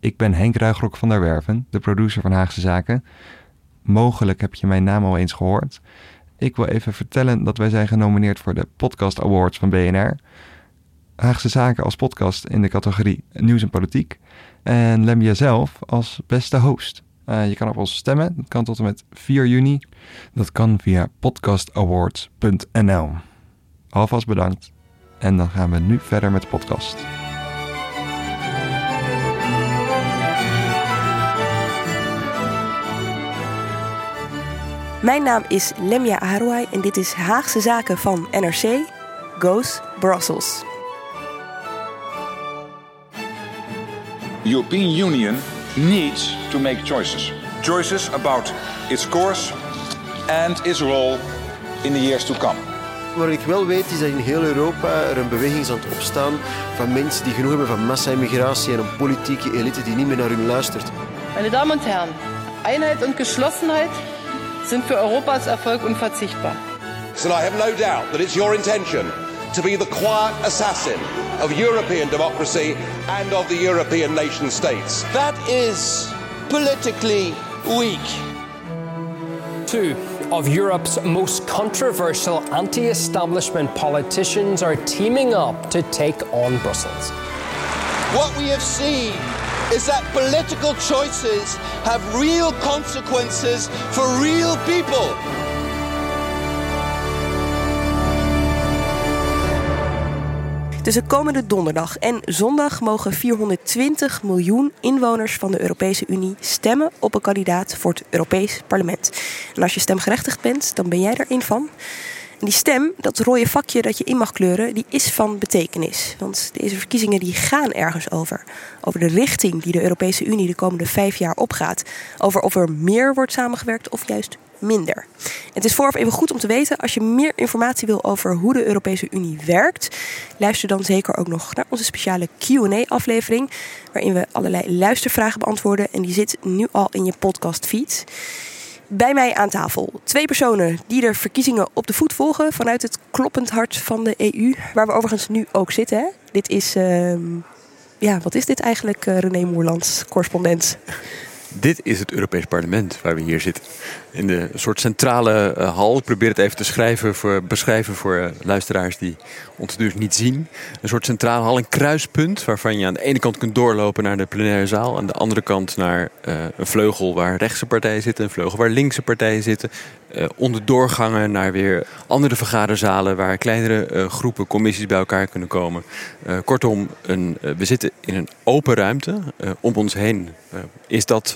Ik ben Henk Ruigrok van der Werven, de producer van Haagse Zaken. Mogelijk heb je mijn naam al eens gehoord. Ik wil even vertellen dat wij zijn genomineerd voor de Podcast Awards van BNR. Haagse Zaken als podcast in de categorie Nieuws en Politiek. En Lemja zelf als beste host. Uh, je kan op ons stemmen. Dat kan tot en met 4 juni. Dat kan via podcastawards.nl. Alvast bedankt. En dan gaan we nu verder met de podcast. Mijn naam is Lemja Aharouai en dit is Haagse Zaken van NRC, Goes Brussels. The European Union needs to make choices. Choices about its course and its role in the years to come. Wat ik wel weet is dat in heel Europa er een beweging is aan het opstaan van mensen die genoeg hebben van massa-immigratie en een politieke elite die niet meer naar hun luistert. Meine Damen und Herren, Einheit und Geschlossenheit sind für Europas Erfolg unverzichtbar. So I have no doubt that it's your intention to be the quiet assassin of European democracy and of the European nation states. That is politically weak. Two of Europe's most controversial anti establishment politicians are teaming up to take on Brussels. What we have seen is that political choices have real consequences for real people. Tussen komende donderdag en zondag mogen 420 miljoen inwoners van de Europese Unie stemmen op een kandidaat voor het Europees Parlement. En als je stemgerechtigd bent, dan ben jij er een van. Die stem, dat rode vakje dat je in mag kleuren, die is van betekenis. Want deze verkiezingen die gaan ergens over. Over de richting die de Europese Unie de komende vijf jaar opgaat. Over of er meer wordt samengewerkt of juist minder. Het is vooraf even goed om te weten, als je meer informatie wil over hoe de Europese Unie werkt, luister dan zeker ook nog naar onze speciale QA-aflevering, waarin we allerlei luistervragen beantwoorden. En die zit nu al in je podcastfeed. Bij mij aan tafel twee personen die de verkiezingen op de voet volgen vanuit het kloppend hart van de EU, waar we overigens nu ook zitten. Hè? Dit is, uh, ja, wat is dit eigenlijk, uh, René Moerlands, correspondent? Dit is het Europees Parlement waar we hier zitten. In de soort centrale uh, hal. Ik probeer het even te schrijven voor, beschrijven voor uh, luisteraars die ons dus niet zien. Een soort centrale hal, een kruispunt waarvan je aan de ene kant kunt doorlopen naar de plenaire zaal. Aan de andere kant naar uh, een vleugel waar rechtse partijen zitten, een vleugel waar linkse partijen zitten. onder doorgangen naar weer andere vergaderzalen waar kleinere groepen commissies bij elkaar kunnen komen. kortom, een, we zitten in een open ruimte. om ons heen is dat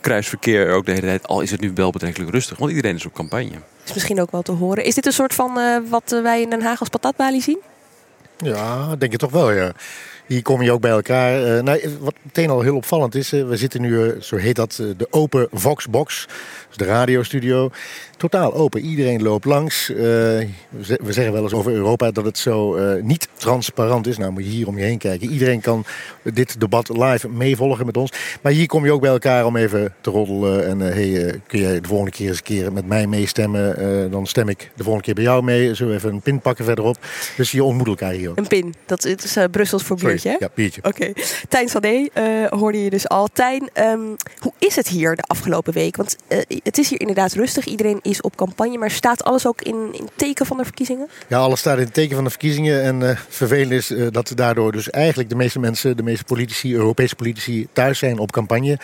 kruisverkeer ook de hele tijd, al is het nu wel betrekkelijk rustig, want iedereen is op campagne. Is misschien ook wel te horen. Is dit een soort van uh, wat wij in Den Haag als patatbalie zien? Ja, denk ik toch wel, ja. Hier kom je ook bij elkaar. Uh, nou, wat meteen al heel opvallend is, we zitten nu, zo heet dat, de open Voxbox. Dus de radiostudio. Totaal open. Iedereen loopt langs. Uh, we zeggen wel eens over Europa dat het zo uh, niet transparant is. Nou moet je hier om je heen kijken. Iedereen kan dit debat live meevolgen met ons. Maar hier kom je ook bij elkaar om even te roddelen. En uh, hey, kun jij de volgende keer eens een keer met mij meestemmen? dan stem ik de volgende keer bij jou mee. Zullen we even een pin pakken verderop. Dus je ontmoet elkaar hier ook. Een pin. Dat is Brussels voor biertje, hè? Ja, biertje. Oké. Okay. Tijn Sade hoorde je dus al. Tijn, um, hoe is het hier de afgelopen week? Want het is hier inderdaad rustig. Iedereen is op campagne. Maar staat alles ook in, in teken van de verkiezingen? Ja, alles staat in teken van de verkiezingen. En uh, vervelend is uh, dat daardoor dus eigenlijk de meeste mensen, de meeste politici, Europese politici, thuis zijn op campagne.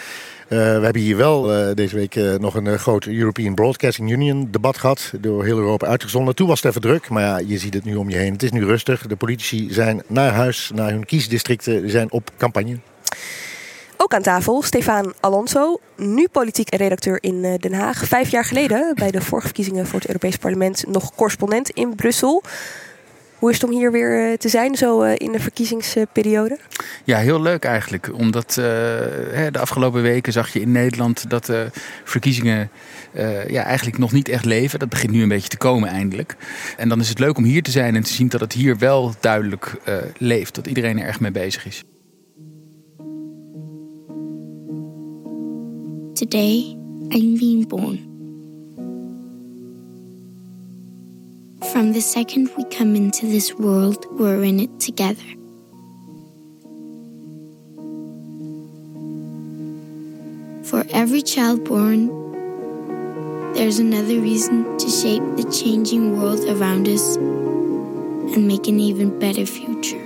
we hebben hier wel deze week nog een groot European Broadcasting Union debat gehad. Door heel Europa uitgezonden. Toen was het even druk, maar ja, je ziet het nu om je heen. Het is nu rustig. De politici zijn naar huis, naar hun kiesdistricten, zijn op campagne. Ook aan tafel Stefan Alonso, nu politiek redacteur in eh, Den Haag. Vijf jaar geleden, bij de vorige verkiezingen voor het Europees Parlement, nog correspondent in Brussel. Hoe is het om hier weer eh, te zijn, zo eh, in de verkiezingsperiode? Ja, heel leuk eigenlijk. Omdat de afgelopen weken zag je in Nederland dat de verkiezingen ja, eigenlijk nog niet echt leven. Dat begint nu een beetje te komen eindelijk. En dan is het leuk om hier te zijn en te zien dat het hier wel duidelijk leeft. Dat iedereen er echt mee bezig is. Today, I'm being born. From the second we come into this world, we're in it together. For every child born, there's another reason to shape the changing world around us and make an even better future.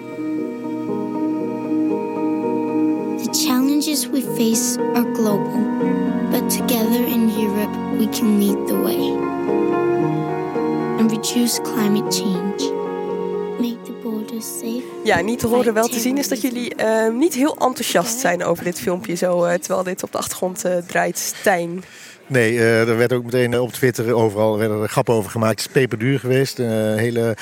The challenges we face are global, but together in Europe we can lead the way and reduce climate change. Make the borders safe. Ja, niet te horen wel te zien is dat jullie uh, niet heel enthousiast zijn over dit filmpje, zo, uh, terwijl dit op de achtergrond uh, draait. Stijn. Nee, uh, er werd ook meteen op Twitter overal werden er grappen over gemaakt. Het is peperduur geweest. Een hele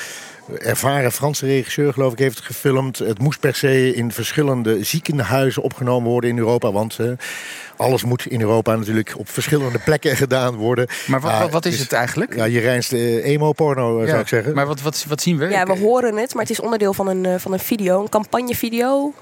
ervaren Franse regisseur, geloof ik, heeft het gefilmd. Het moest per se in verschillende ziekenhuizen opgenomen worden in Europa. Want uh, alles moet in Europa natuurlijk op verschillende plekken gedaan worden. Maar wat, wat is het eigenlijk? Ja, je reinste uh, emo-porno, ja, zou ik zeggen. Maar wat, wat, wat zien we? Ja, we horen het, maar het is onderdeel van een, van een video, een campagnevideo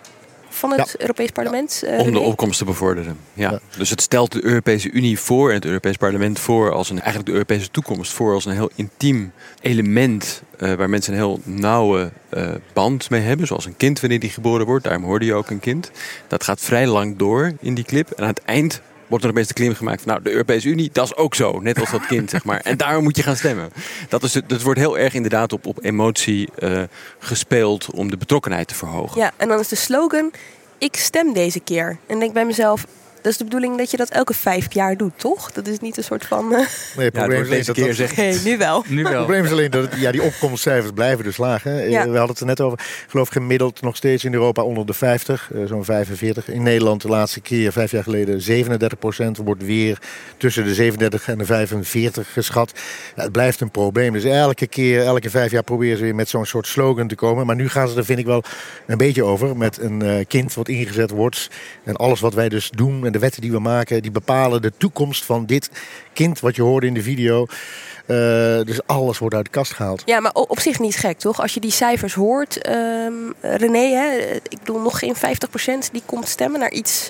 van het Europees Parlement. Uh, Om de opkomst te bevorderen. Ja. Dus het stelt de Europese Unie voor en het Europees Parlement voor als een eigenlijk de Europese toekomst voor als een heel intiem element uh, waar mensen een heel nauwe uh, band mee hebben, zoals een kind wanneer die geboren wordt. Daarom hoorde je ook een kind. Dat gaat vrij lang door in die clip. En aan het eind wordt er de klim gemaakt van nou, de Europese Unie, dat is ook zo. Net als dat kind, zeg maar. En daarom moet je gaan stemmen. Dat, is wordt heel erg inderdaad op, op emotie uh, gespeeld om de betrokkenheid te verhogen. Ja, en dan is de slogan, ik stem deze keer. En denk bij mezelf, dat is de bedoeling dat je dat elke vijf jaar doet, toch? Dat is niet een soort van. Uh... Nee, het probleem is deze keer zeg. Nee, nu wel. nu wel. Het probleem is alleen dat het, ja, die opkomstcijfers blijven dus laag. Hè? Ja. We hadden het er net over. Ik geloof gemiddeld nog steeds in Europa onder de 50, uh, zo'n 45. In Nederland de laatste keer, vijf jaar geleden, 37 procent. Wordt weer tussen de 37 en de 45 geschat. Ja, het blijft een probleem. Dus elke keer, elke vijf jaar proberen ze weer met zo'n soort slogan te komen. Maar nu gaan ze er, vind ik wel, een beetje over. Met een uh, kind wat ingezet wordt. En alles wat wij dus doen de wetten die we maken, die bepalen de toekomst van dit kind wat je hoorde in de video. Uh, dus alles wordt uit de kast gehaald. Ja, maar op zich niet gek, toch? Als je die cijfers hoort, um, René, hè, ik bedoel nog geen 50% die komt stemmen naar iets,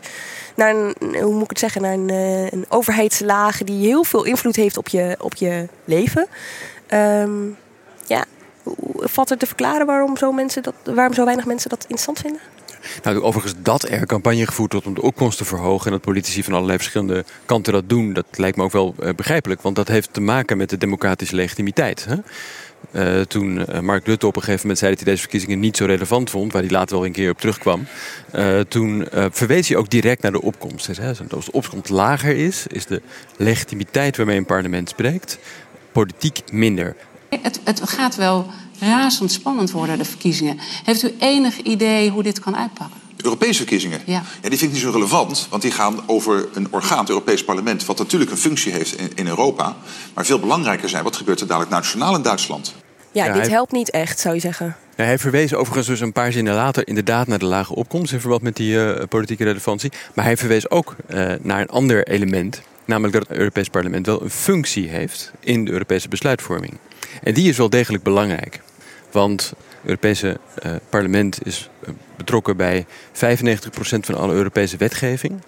naar een, hoe moet ik het zeggen, naar een, uh, een die heel veel invloed heeft op je, op je leven. Um, ja, valt er te verklaren waarom zo, mensen dat, waarom zo weinig mensen dat interessant vinden? Nou, overigens dat er campagne gevoerd wordt om de opkomst te verhogen... en dat politici van allerlei verschillende kanten dat doen... dat lijkt me ook wel uh, begrijpelijk. Want dat heeft te maken met de democratische legitimiteit. Hè? Uh, toen uh, Mark Rutte op een gegeven moment zei dat hij deze verkiezingen niet zo relevant vond, waar hij later wel een keer op terugkwam, toen verwees hij ook direct naar de opkomst. Dus, als de opkomst lager is, is de legitimiteit waarmee een parlement spreekt politiek minder. Het, het gaat wel razendspannend worden, de verkiezingen. Heeft u enig idee hoe dit kan uitpakken? De Europese verkiezingen? Ja. ja. Die vind ik niet zo relevant, want die gaan over een orgaan, het Europees Parlement, wat natuurlijk een functie heeft in, in Europa. Maar veel belangrijker zijn, wat gebeurt er dadelijk nationaal in Duitsland? Ja, ja dit helpt niet echt, zou je zeggen. Ja, hij verwees overigens dus een paar zinnen later inderdaad naar de lage opkomst in verband met die uh, politieke relevantie. Maar hij verwees ook uh, naar een ander element, namelijk dat het Europees Parlement wel een functie heeft in de Europese besluitvorming. En die is wel degelijk belangrijk. Want het Europese uh, parlement is betrokken bij 95% van alle Europese wetgeving.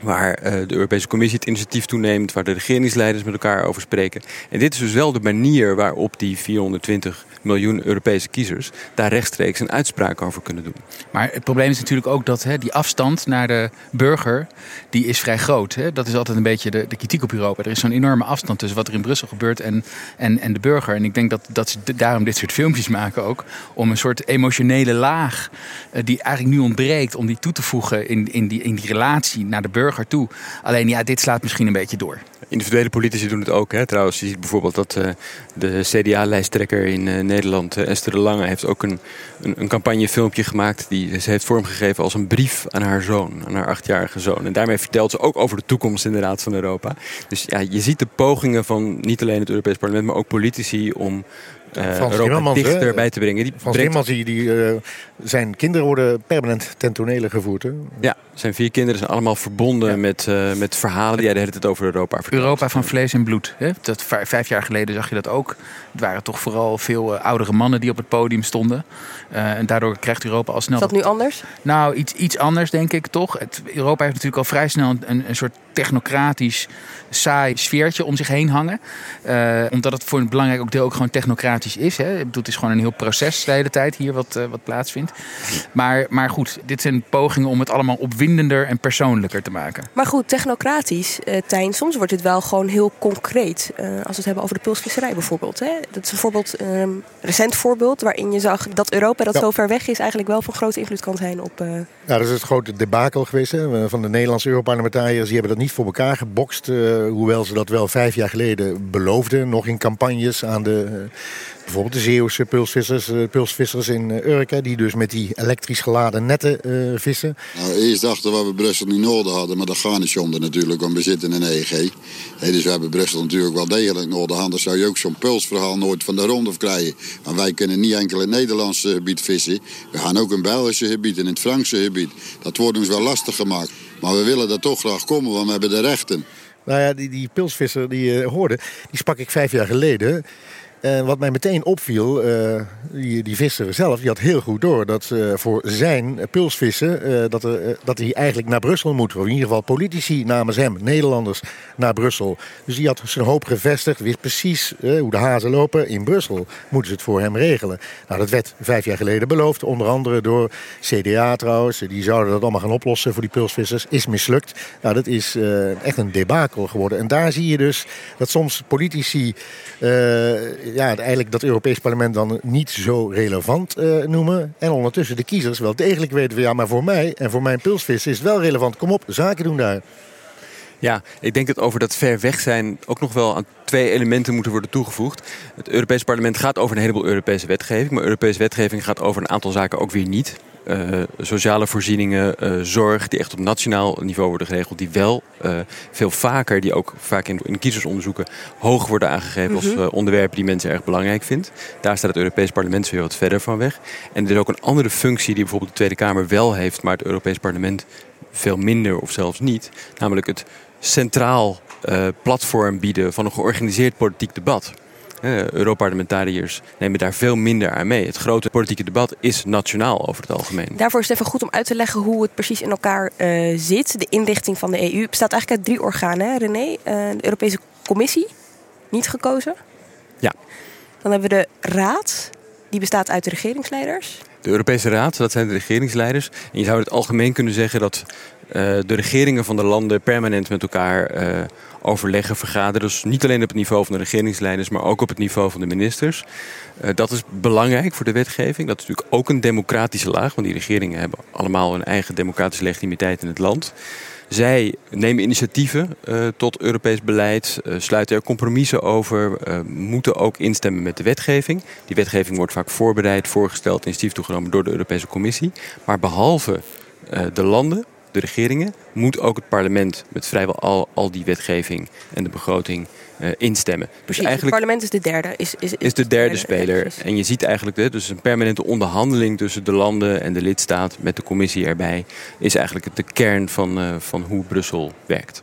Waar uh, de Europese Commissie het initiatief toeneemt, waar de regeringsleiders met elkaar over spreken. En dit is dus wel de manier waarop die 420 miljoen Europese kiezers daar rechtstreeks een uitspraak over kunnen doen. Maar het probleem is natuurlijk ook dat hè, die afstand naar de burger, die is vrij groot. Hè? Dat is altijd een beetje de, de kritiek op Europa. Er is zo'n enorme afstand tussen wat er in Brussel gebeurt en, en, en de burger. En ik denk dat, dat ze daarom dit soort filmpjes maken ook. Om een soort emotionele laag uh, die eigenlijk nu ontbreekt, om die toe te voegen in, in, die, in die relatie naar de burger toe. Alleen ja, dit slaat misschien een beetje door. Individuele politici doen het ook. Hè, trouwens, je ziet bijvoorbeeld dat uh, de CDA-lijsttrekker in uh, Nederland, uh, Esther de Lange, heeft ook een, een, een campagnefilmpje gemaakt. Die ze heeft vormgegeven als een brief aan haar zoon, aan haar achtjarige zoon. En daarmee vertelt ze ook over de toekomst inderdaad van Europa. Dus ja, je ziet de pogingen van niet alleen het Europees Parlement, maar ook politici om uh, Frans Europa dichterbij te brengen. Die Frans brengt- Timmermans, die, die, eh, zijn kinderen worden permanent ten tonele gevoerd. Hè? Ja, zijn vier kinderen zijn allemaal verbonden met, eh, met verhalen die jij de hele tijd over Europa vertelt. Europa van vlees en bloed. Hè? Dat, vijf jaar geleden zag je dat ook. Het waren toch vooral veel oudere mannen die op het podium stonden. Eh, en daardoor krijgt Europa al snel... Is dat nu anders? Nou, iets, iets anders denk ik toch. Het, Europa heeft natuurlijk al vrij snel een, een soort technocratisch, saai sfeertje om zich heen hangen. Eh, omdat het voor een belangrijk ook deel ook gewoon technocratisch is. Hè. Ik bedoel, het is gewoon een heel proces de hele tijd hier wat, eh, wat plaatsvindt. Maar, maar goed, dit zijn pogingen om het allemaal opwindender en persoonlijker te maken. Maar goed, technocratisch, eh Tijn, soms wordt het wel gewoon heel concreet. Als we het hebben over de pulsvisserij bijvoorbeeld. Hè? Dat is een voorbeeld, een recent voorbeeld waarin je zag dat Europa, dat Ja. zo ver weg is, eigenlijk wel van grote invloed kan zijn op. eh, Ja, dat is het grote debakel geweest hè, van de Nederlandse Europarlementariërs. Die hebben dat niet voor elkaar gebokst. eh, hoewel ze dat wel vijf jaar geleden beloofden. Nog in campagnes aan de, bijvoorbeeld de Zeeuwse pulsvissers, eh, pulsvissers in eh, Urk. hè, Die dus met die elektrisch geladen netten eh, vissen. Nou, eerst dachten we dat we Brussel niet nodig hadden, maar dat gaat niet zonder natuurlijk, want we zitten in EEG. Hé, dus we hebben Brussel natuurlijk wel degelijk nodig. Anders zou je ook zo'n pulsverhaal nooit van de ronde krijgen. Want wij kunnen niet enkel in het Nederlandse gebied vissen. We gaan ook in het Belgische gebied en in het Franse gebied. Dat wordt ons wel lastig gemaakt. Maar we willen dat toch graag komen, want we hebben de rechten. Nou ja, die, die pilsvisser die je hoorde, die sprak ik vijf jaar geleden. En wat mij meteen opviel, eh, die, die visser zelf, die had heel goed door dat eh, voor zijn pulsvissen, eh, dat, dat hij eigenlijk naar Brussel moet. Of in ieder geval politici namens hem, Nederlanders, naar Brussel. Dus die had zijn hoop gevestigd, wist precies hoe de hazen lopen. In Brussel moeten ze het voor hem regelen. Nou, dat werd vijf jaar geleden beloofd, onder andere door CDA trouwens. Die zouden dat allemaal gaan oplossen voor die pulsvissers. Is mislukt. Nou, dat is echt een debakel geworden. En daar zie je dus dat soms politici ja, eigenlijk dat Europees Parlement dan niet zo relevant eh, noemen. En ondertussen de kiezers wel degelijk weten van ja, maar voor mij en voor mijn pulsvis is het wel relevant. Kom op, zaken doen daar. Ja, ik denk dat over dat ver weg zijn ook nog wel aan twee elementen moeten worden toegevoegd. Het Europees Parlement gaat over een heleboel Europese wetgeving, maar Europese wetgeving gaat over een aantal zaken ook weer niet. Eh, sociale voorzieningen, eh, zorg, die echt op nationaal niveau worden geregeld, die wel eh, veel vaker, die ook vaak in, in kiezersonderzoeken hoog worden aangegeven als Mhm. onderwerpen die mensen erg belangrijk vindt. Daar staat het Europees Parlement weer wat verder van weg. En er is ook een andere functie die bijvoorbeeld de Tweede Kamer wel heeft, maar het Europees Parlement veel minder of zelfs niet. Namelijk het centraal platform bieden van een georganiseerd politiek debat. Europarlementariërs nemen daar veel minder aan mee. Het grote politieke debat is nationaal over het algemeen. Daarvoor is het even goed om uit te leggen hoe het precies in elkaar eh, zit. De inrichting van de EU bestaat eigenlijk uit drie organen, hè, René. Eh, de Europese Commissie, niet gekozen. Ja. Dan hebben we de Raad, die bestaat uit de regeringsleiders. De Europese Raad, dat zijn de regeringsleiders. En je zou in het algemeen kunnen zeggen dat de regeringen van de landen permanent met elkaar eh, overleggen, vergaderen. Dus niet alleen op het niveau van de regeringsleiders, maar ook op het niveau van de ministers. Eh, dat is belangrijk voor de wetgeving. Dat is natuurlijk ook een democratische laag, want die regeringen hebben allemaal een eigen democratische legitimiteit in het land. Zij nemen initiatieven eh, tot Europees beleid, eh, sluiten er compromissen over, eh, moeten ook instemmen met de wetgeving. Die wetgeving wordt vaak voorbereid, voorgesteld, initiatief toegenomen door de Europese Commissie. Maar behalve eh, de landen, de regeringen, moet ook het parlement met vrijwel al, al die wetgeving en de begroting eh, instemmen. Dus Precies, eigenlijk het parlement is de derde. Is, is, is de derde speler. En je ziet eigenlijk dus een permanente onderhandeling tussen de landen en de lidstaat met de commissie erbij. Is eigenlijk de kern van, eh, van hoe Brussel werkt.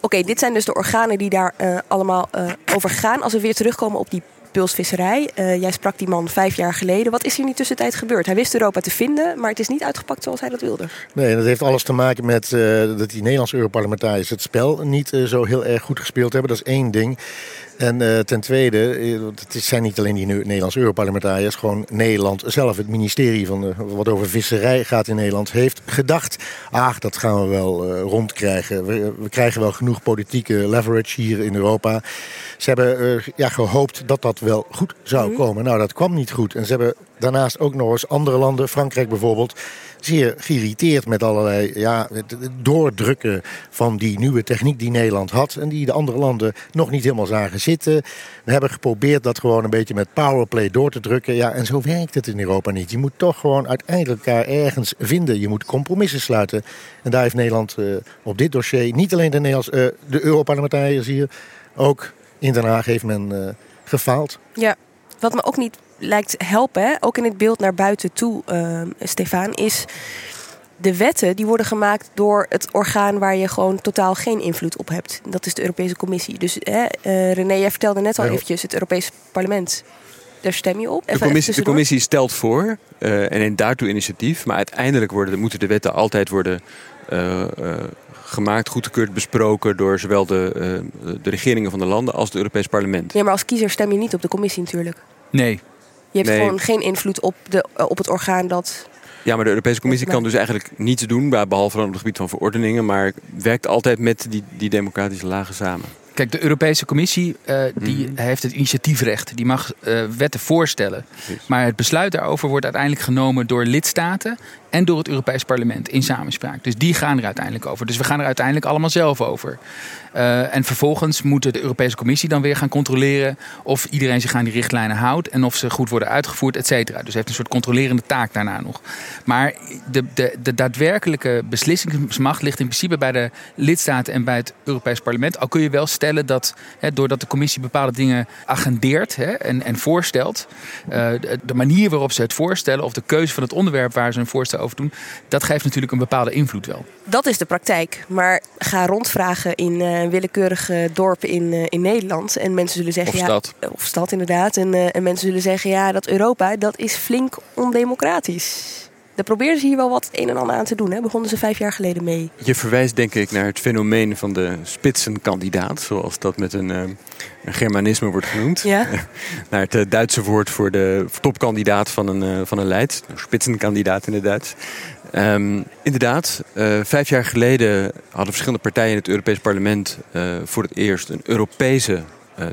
Oké, dit zijn dus de organen die daar eh, allemaal over gaan. Als we weer terugkomen op die pulsvisserij. Eh, jij sprak die man vijf jaar geleden. Wat is hier in tussentijd gebeurd? Hij wist Europa te vinden, maar het is niet uitgepakt zoals hij dat wilde. Nee, dat heeft alles te maken met eh, dat die Nederlandse Europarlementariërs het spel niet eh, zo heel erg goed gespeeld hebben. Dat is één ding. En eh, ten tweede, eh, het zijn niet alleen die Nederlandse Europarlementariërs, gewoon Nederland zelf, het ministerie van de, wat over visserij gaat in Nederland, heeft gedacht, ach, dat gaan we wel eh, rondkrijgen. We, we krijgen wel genoeg politieke leverage hier in Europa. Ze hebben eh, ja, gehoopt dat dat wel goed zou komen. Nou, dat kwam niet goed. En ze hebben daarnaast ook nog eens andere landen, Frankrijk bijvoorbeeld, zeer geïrriteerd met allerlei ja, het doordrukken van die nieuwe techniek die Nederland had. En die de andere landen nog niet helemaal zagen zitten. We hebben geprobeerd dat gewoon een beetje met powerplay door te drukken. Ja, en zo werkt het in Europa niet. Je moet toch gewoon uiteindelijk elkaar ergens vinden. Je moet compromissen sluiten. En daar heeft Nederland uh, op dit dossier, niet alleen de, Nederlands, uh, de Europarlementariërs hier, ook in Den Haag heeft men uh, gefaald. Ja, wat me ook niet lijkt helpen, hè, ook in het beeld naar buiten toe, uh, Stefan, is de wetten die worden gemaakt door het orgaan waar je gewoon totaal geen invloed op hebt. Dat is de Europese Commissie. Dus hè, uh, René, jij vertelde net al ja. eventjes het Europese parlement. Daar stem je op. De commissie, de commissie stelt voor uh, en neemt daartoe initiatief. Maar uiteindelijk worden, moeten de wetten altijd worden uh, gemaakt, goedgekeurd, besproken door zowel de, de regeringen van de landen als het Europees parlement. Ja, maar als kiezer stem je niet op de commissie natuurlijk. Nee. Je hebt Nee. gewoon geen invloed op, de, op het orgaan dat. Ja, maar de Europese Commissie kan dus eigenlijk niets doen, behalve dan op het gebied van verordeningen, maar werkt altijd met die, die democratische lagen samen. Kijk, de Europese Commissie uh, die heeft het initiatiefrecht. Die mag uh, wetten voorstellen. Maar het besluit daarover wordt uiteindelijk genomen door lidstaten en door het Europees Parlement in samenspraak. Dus die gaan er uiteindelijk over. Dus we gaan er uiteindelijk allemaal zelf over. Uh, en vervolgens moet de Europese Commissie dan weer gaan controleren of iedereen zich aan die richtlijnen houdt en of ze goed worden uitgevoerd, et cetera. Dus heeft een soort controlerende taak daarna nog. Maar de, de, de daadwerkelijke beslissingsmacht ligt in principe bij de lidstaten en bij het Europees Parlement. Al kun je wel stellen dat doordat de Commissie bepaalde dingen agendeert en, en voorstelt, uh, de, de manier waarop ze het voorstellen of de keuze van het onderwerp waar ze een voorstel over doen, dat geeft natuurlijk een bepaalde invloed wel. Dat is de praktijk. Maar ga rondvragen in uh, willekeurige dorpen in, uh, in Nederland. En mensen zullen zeggen. Of stad. Ja, of stad, inderdaad. En, uh, en mensen zullen zeggen: ja, dat Europa dat is flink ondemocratisch. Daar probeerden ze hier wel wat een en ander aan te doen. Hè? Begonnen ze vijf jaar geleden mee. Je verwijst denk ik naar het fenomeen van de spitsenkandidaat, zoals dat met een, een Germanisme wordt genoemd. Ja? naar het uh, Duitse woord voor de topkandidaat van een, uh, van een leid. Spitsenkandidaat in het Duits. Um, inderdaad, uh, vijf jaar geleden hadden verschillende partijen in het Europees Parlement voor het eerst een Europese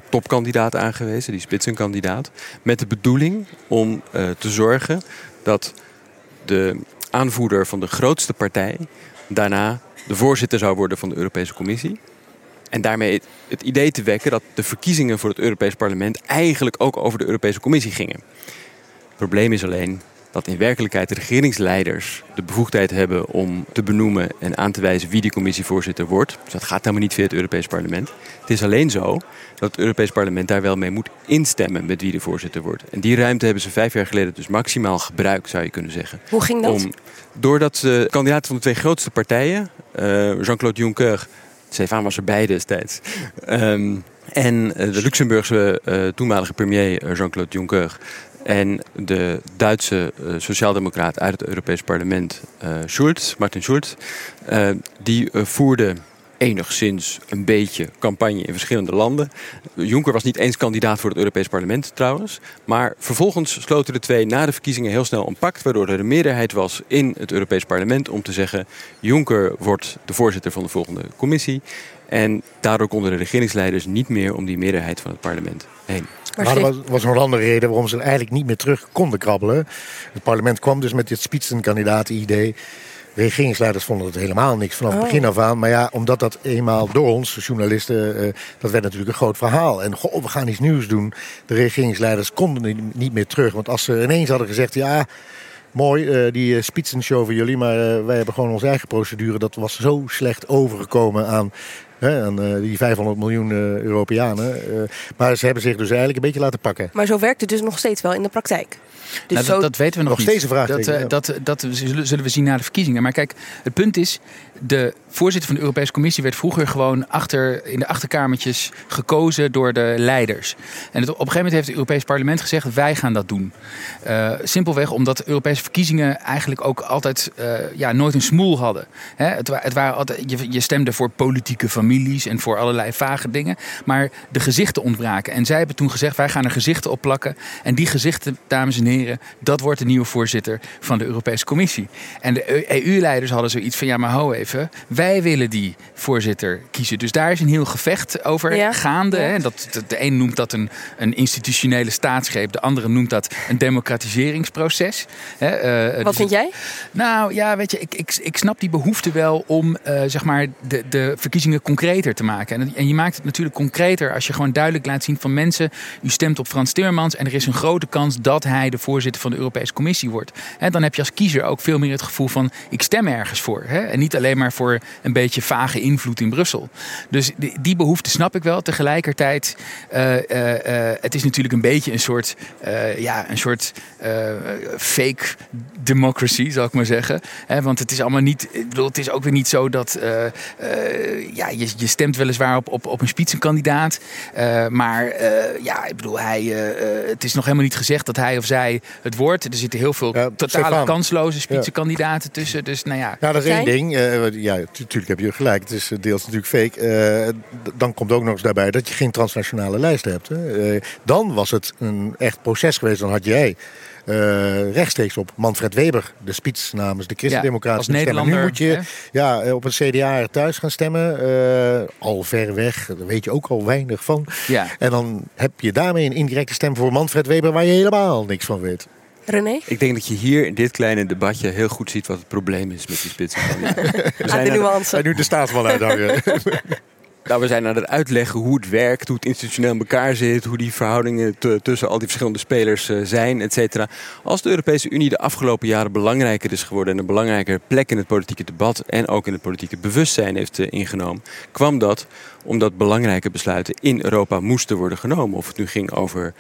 topkandidaat aangewezen, die spitsenkandidaat. Met de bedoeling om te zorgen dat de aanvoerder van de grootste partij daarna de voorzitter zou worden van de Europese Commissie. En daarmee het, idee te wekken dat de verkiezingen voor het Europees Parlement eigenlijk ook over de Europese Commissie gingen. Het probleem is alleen dat in werkelijkheid de regeringsleiders de bevoegdheid hebben om te benoemen en aan te wijzen wie die commissievoorzitter wordt. Dus dat gaat helemaal niet via het Europees Parlement. Het is alleen zo dat het Europees Parlement daar wel mee moet instemmen met wie de voorzitter wordt. En die ruimte hebben ze vijf jaar geleden dus maximaal gebruikt, zou je kunnen zeggen. Hoe ging dat? Om, doordat de kandidaten van de twee grootste partijen, uh, Jean-Claude Juncker, Stefan was erbij destijds, um, en de Luxemburgse uh, toenmalige premier Jean-Claude Juncker en de Duitse uh, sociaaldemocraat uit het Europees Parlement, uh, Schulz, Martin Schulz, uh, die voerde enigszins een beetje campagne in verschillende landen. Juncker was niet eens kandidaat voor het Europees Parlement trouwens. Maar vervolgens sloten de twee na de verkiezingen heel snel een pact... waardoor er een meerderheid was in het Europees Parlement om te zeggen... Juncker wordt de voorzitter van de volgende commissie. En daardoor konden de regeringsleiders niet meer om die meerderheid van het parlement heen. Maar er was, was nog een andere reden waarom ze eigenlijk niet meer terug konden krabbelen. Het parlement kwam dus met dit spitsenkandidaat-idee. De regeringsleiders vonden het helemaal niks vanaf het oh. begin af aan. Maar ja, omdat dat eenmaal door ons, journalisten, uh, dat werd natuurlijk een groot verhaal. En goh, we gaan iets nieuws doen. De regeringsleiders konden niet meer terug. Want als ze ineens hadden gezegd, ja, mooi, uh, die uh, spitsenshow van jullie. Maar uh, wij hebben gewoon onze eigen procedure. Dat was zo slecht overgekomen aan Hè, aan uh, die 500 miljoen uh, Europeanen. Uh, maar ze hebben zich dus eigenlijk een beetje laten pakken. Maar zo werkt het dus nog steeds wel in de praktijk. Dus nou, dat, zo... dat, weten we nog, nog niet. steeds een vraag. Dat, uh, dat, dat zullen, zullen we zien na de verkiezingen. Maar kijk, het punt is, de voorzitter van de Europese Commissie werd vroeger gewoon achter, in de achterkamertjes gekozen door de leiders. En op een gegeven moment heeft het Europees Parlement gezegd, wij gaan dat doen. Uh, simpelweg omdat Europese verkiezingen eigenlijk ook altijd uh, ja, nooit een smoel hadden. Hè? Het, het waren altijd, je, je stemde voor politieke familie families en voor allerlei vage dingen. Maar de gezichten ontbraken. En zij hebben toen gezegd, wij gaan er gezichten op plakken. En die gezichten, dames en heren, dat wordt de nieuwe voorzitter van de Europese Commissie. En de EU-leiders hadden zoiets van, ja maar hou even, willen die voorzitter kiezen. Dus daar is een heel gevecht over gaande. Hè? Dat, de een noemt dat een, een institutionele staatsgreep, de andere noemt dat een democratiseringsproces. Hè? Uh, Wat dus vind jij? Nou ja, weet je, ik, ik, ik snap die behoefte wel om uh, zeg maar de, de verkiezingen concreter te maken. En, en je maakt het natuurlijk concreter als je gewoon duidelijk laat zien van mensen, u stemt op Frans Timmermans en er is een grote kans dat hij de voorzitter van de Europese Commissie wordt. En dan heb je als kiezer ook veel meer het gevoel van ik stem ergens voor. Hè? En niet alleen maar voor een beetje vage invloed in Brussel. Dus die, die behoefte snap ik wel. Tegelijkertijd, uh, uh, het is natuurlijk een beetje een soort, ja, een soort fake democracy, zal ik maar zeggen. Hè? Want het is allemaal niet, ik bedoel, het is ook weer niet zo dat, ja, je, je stemt weliswaar op, op, op een spitsenkandidaat. maar ja, ik bedoel, hij, het is nog helemaal niet gezegd dat hij of zij het wordt. Er zitten heel veel ja, totale kansloze spitsenkandidaten ja. tussen. Dus nou ja. Nou, dat is één ding. ja, natuurlijk heb je gelijk. Het is deels natuurlijk fake. dan komt ook nog eens daarbij dat je geen transnationale lijst hebt. Hè. dan was het een echt proces geweest. Dan had jij uh, rechtstreeks op Manfred Weber, de spits namens de Christendemocraten. Ja, stemmen. Nu moet je ja, op een CDA thuis gaan stemmen. Al ver weg, daar weet je ook al weinig van. Ja. En dan heb je daarmee een indirecte stem voor Manfred Weber waar je helemaal niks van weet. René? Ik denk dat je hier in dit kleine debatje heel goed ziet wat het probleem is met die spitsen. We zijn de nuance. En nu de staatsman uithangen. Nou, we zijn aan het uitleggen hoe het werkt, hoe het institutioneel in elkaar zit, hoe die verhoudingen tussen al die verschillende spelers uh, zijn, et cetera. Als de Europese Unie de afgelopen jaren belangrijker is geworden en een belangrijker plek in het politieke debat en ook in het politieke bewustzijn heeft uh, ingenomen, kwam dat omdat belangrijke besluiten in Europa moesten worden genomen. Of het nu ging over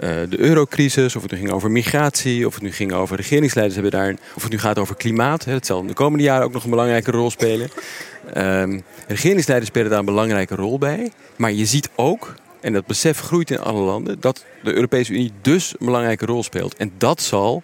uh, de eurocrisis, of het nu ging over migratie, of het nu ging over regeringsleiders hebben daar, of het nu gaat over klimaat. Dat zal in de komende jaren ook nog een belangrijke rol spelen. Um, regeringsleiders spelen daar een belangrijke rol bij. Maar je ziet ook, en dat besef groeit in alle landen, dat de Europese Unie dus een belangrijke rol speelt. En dat zal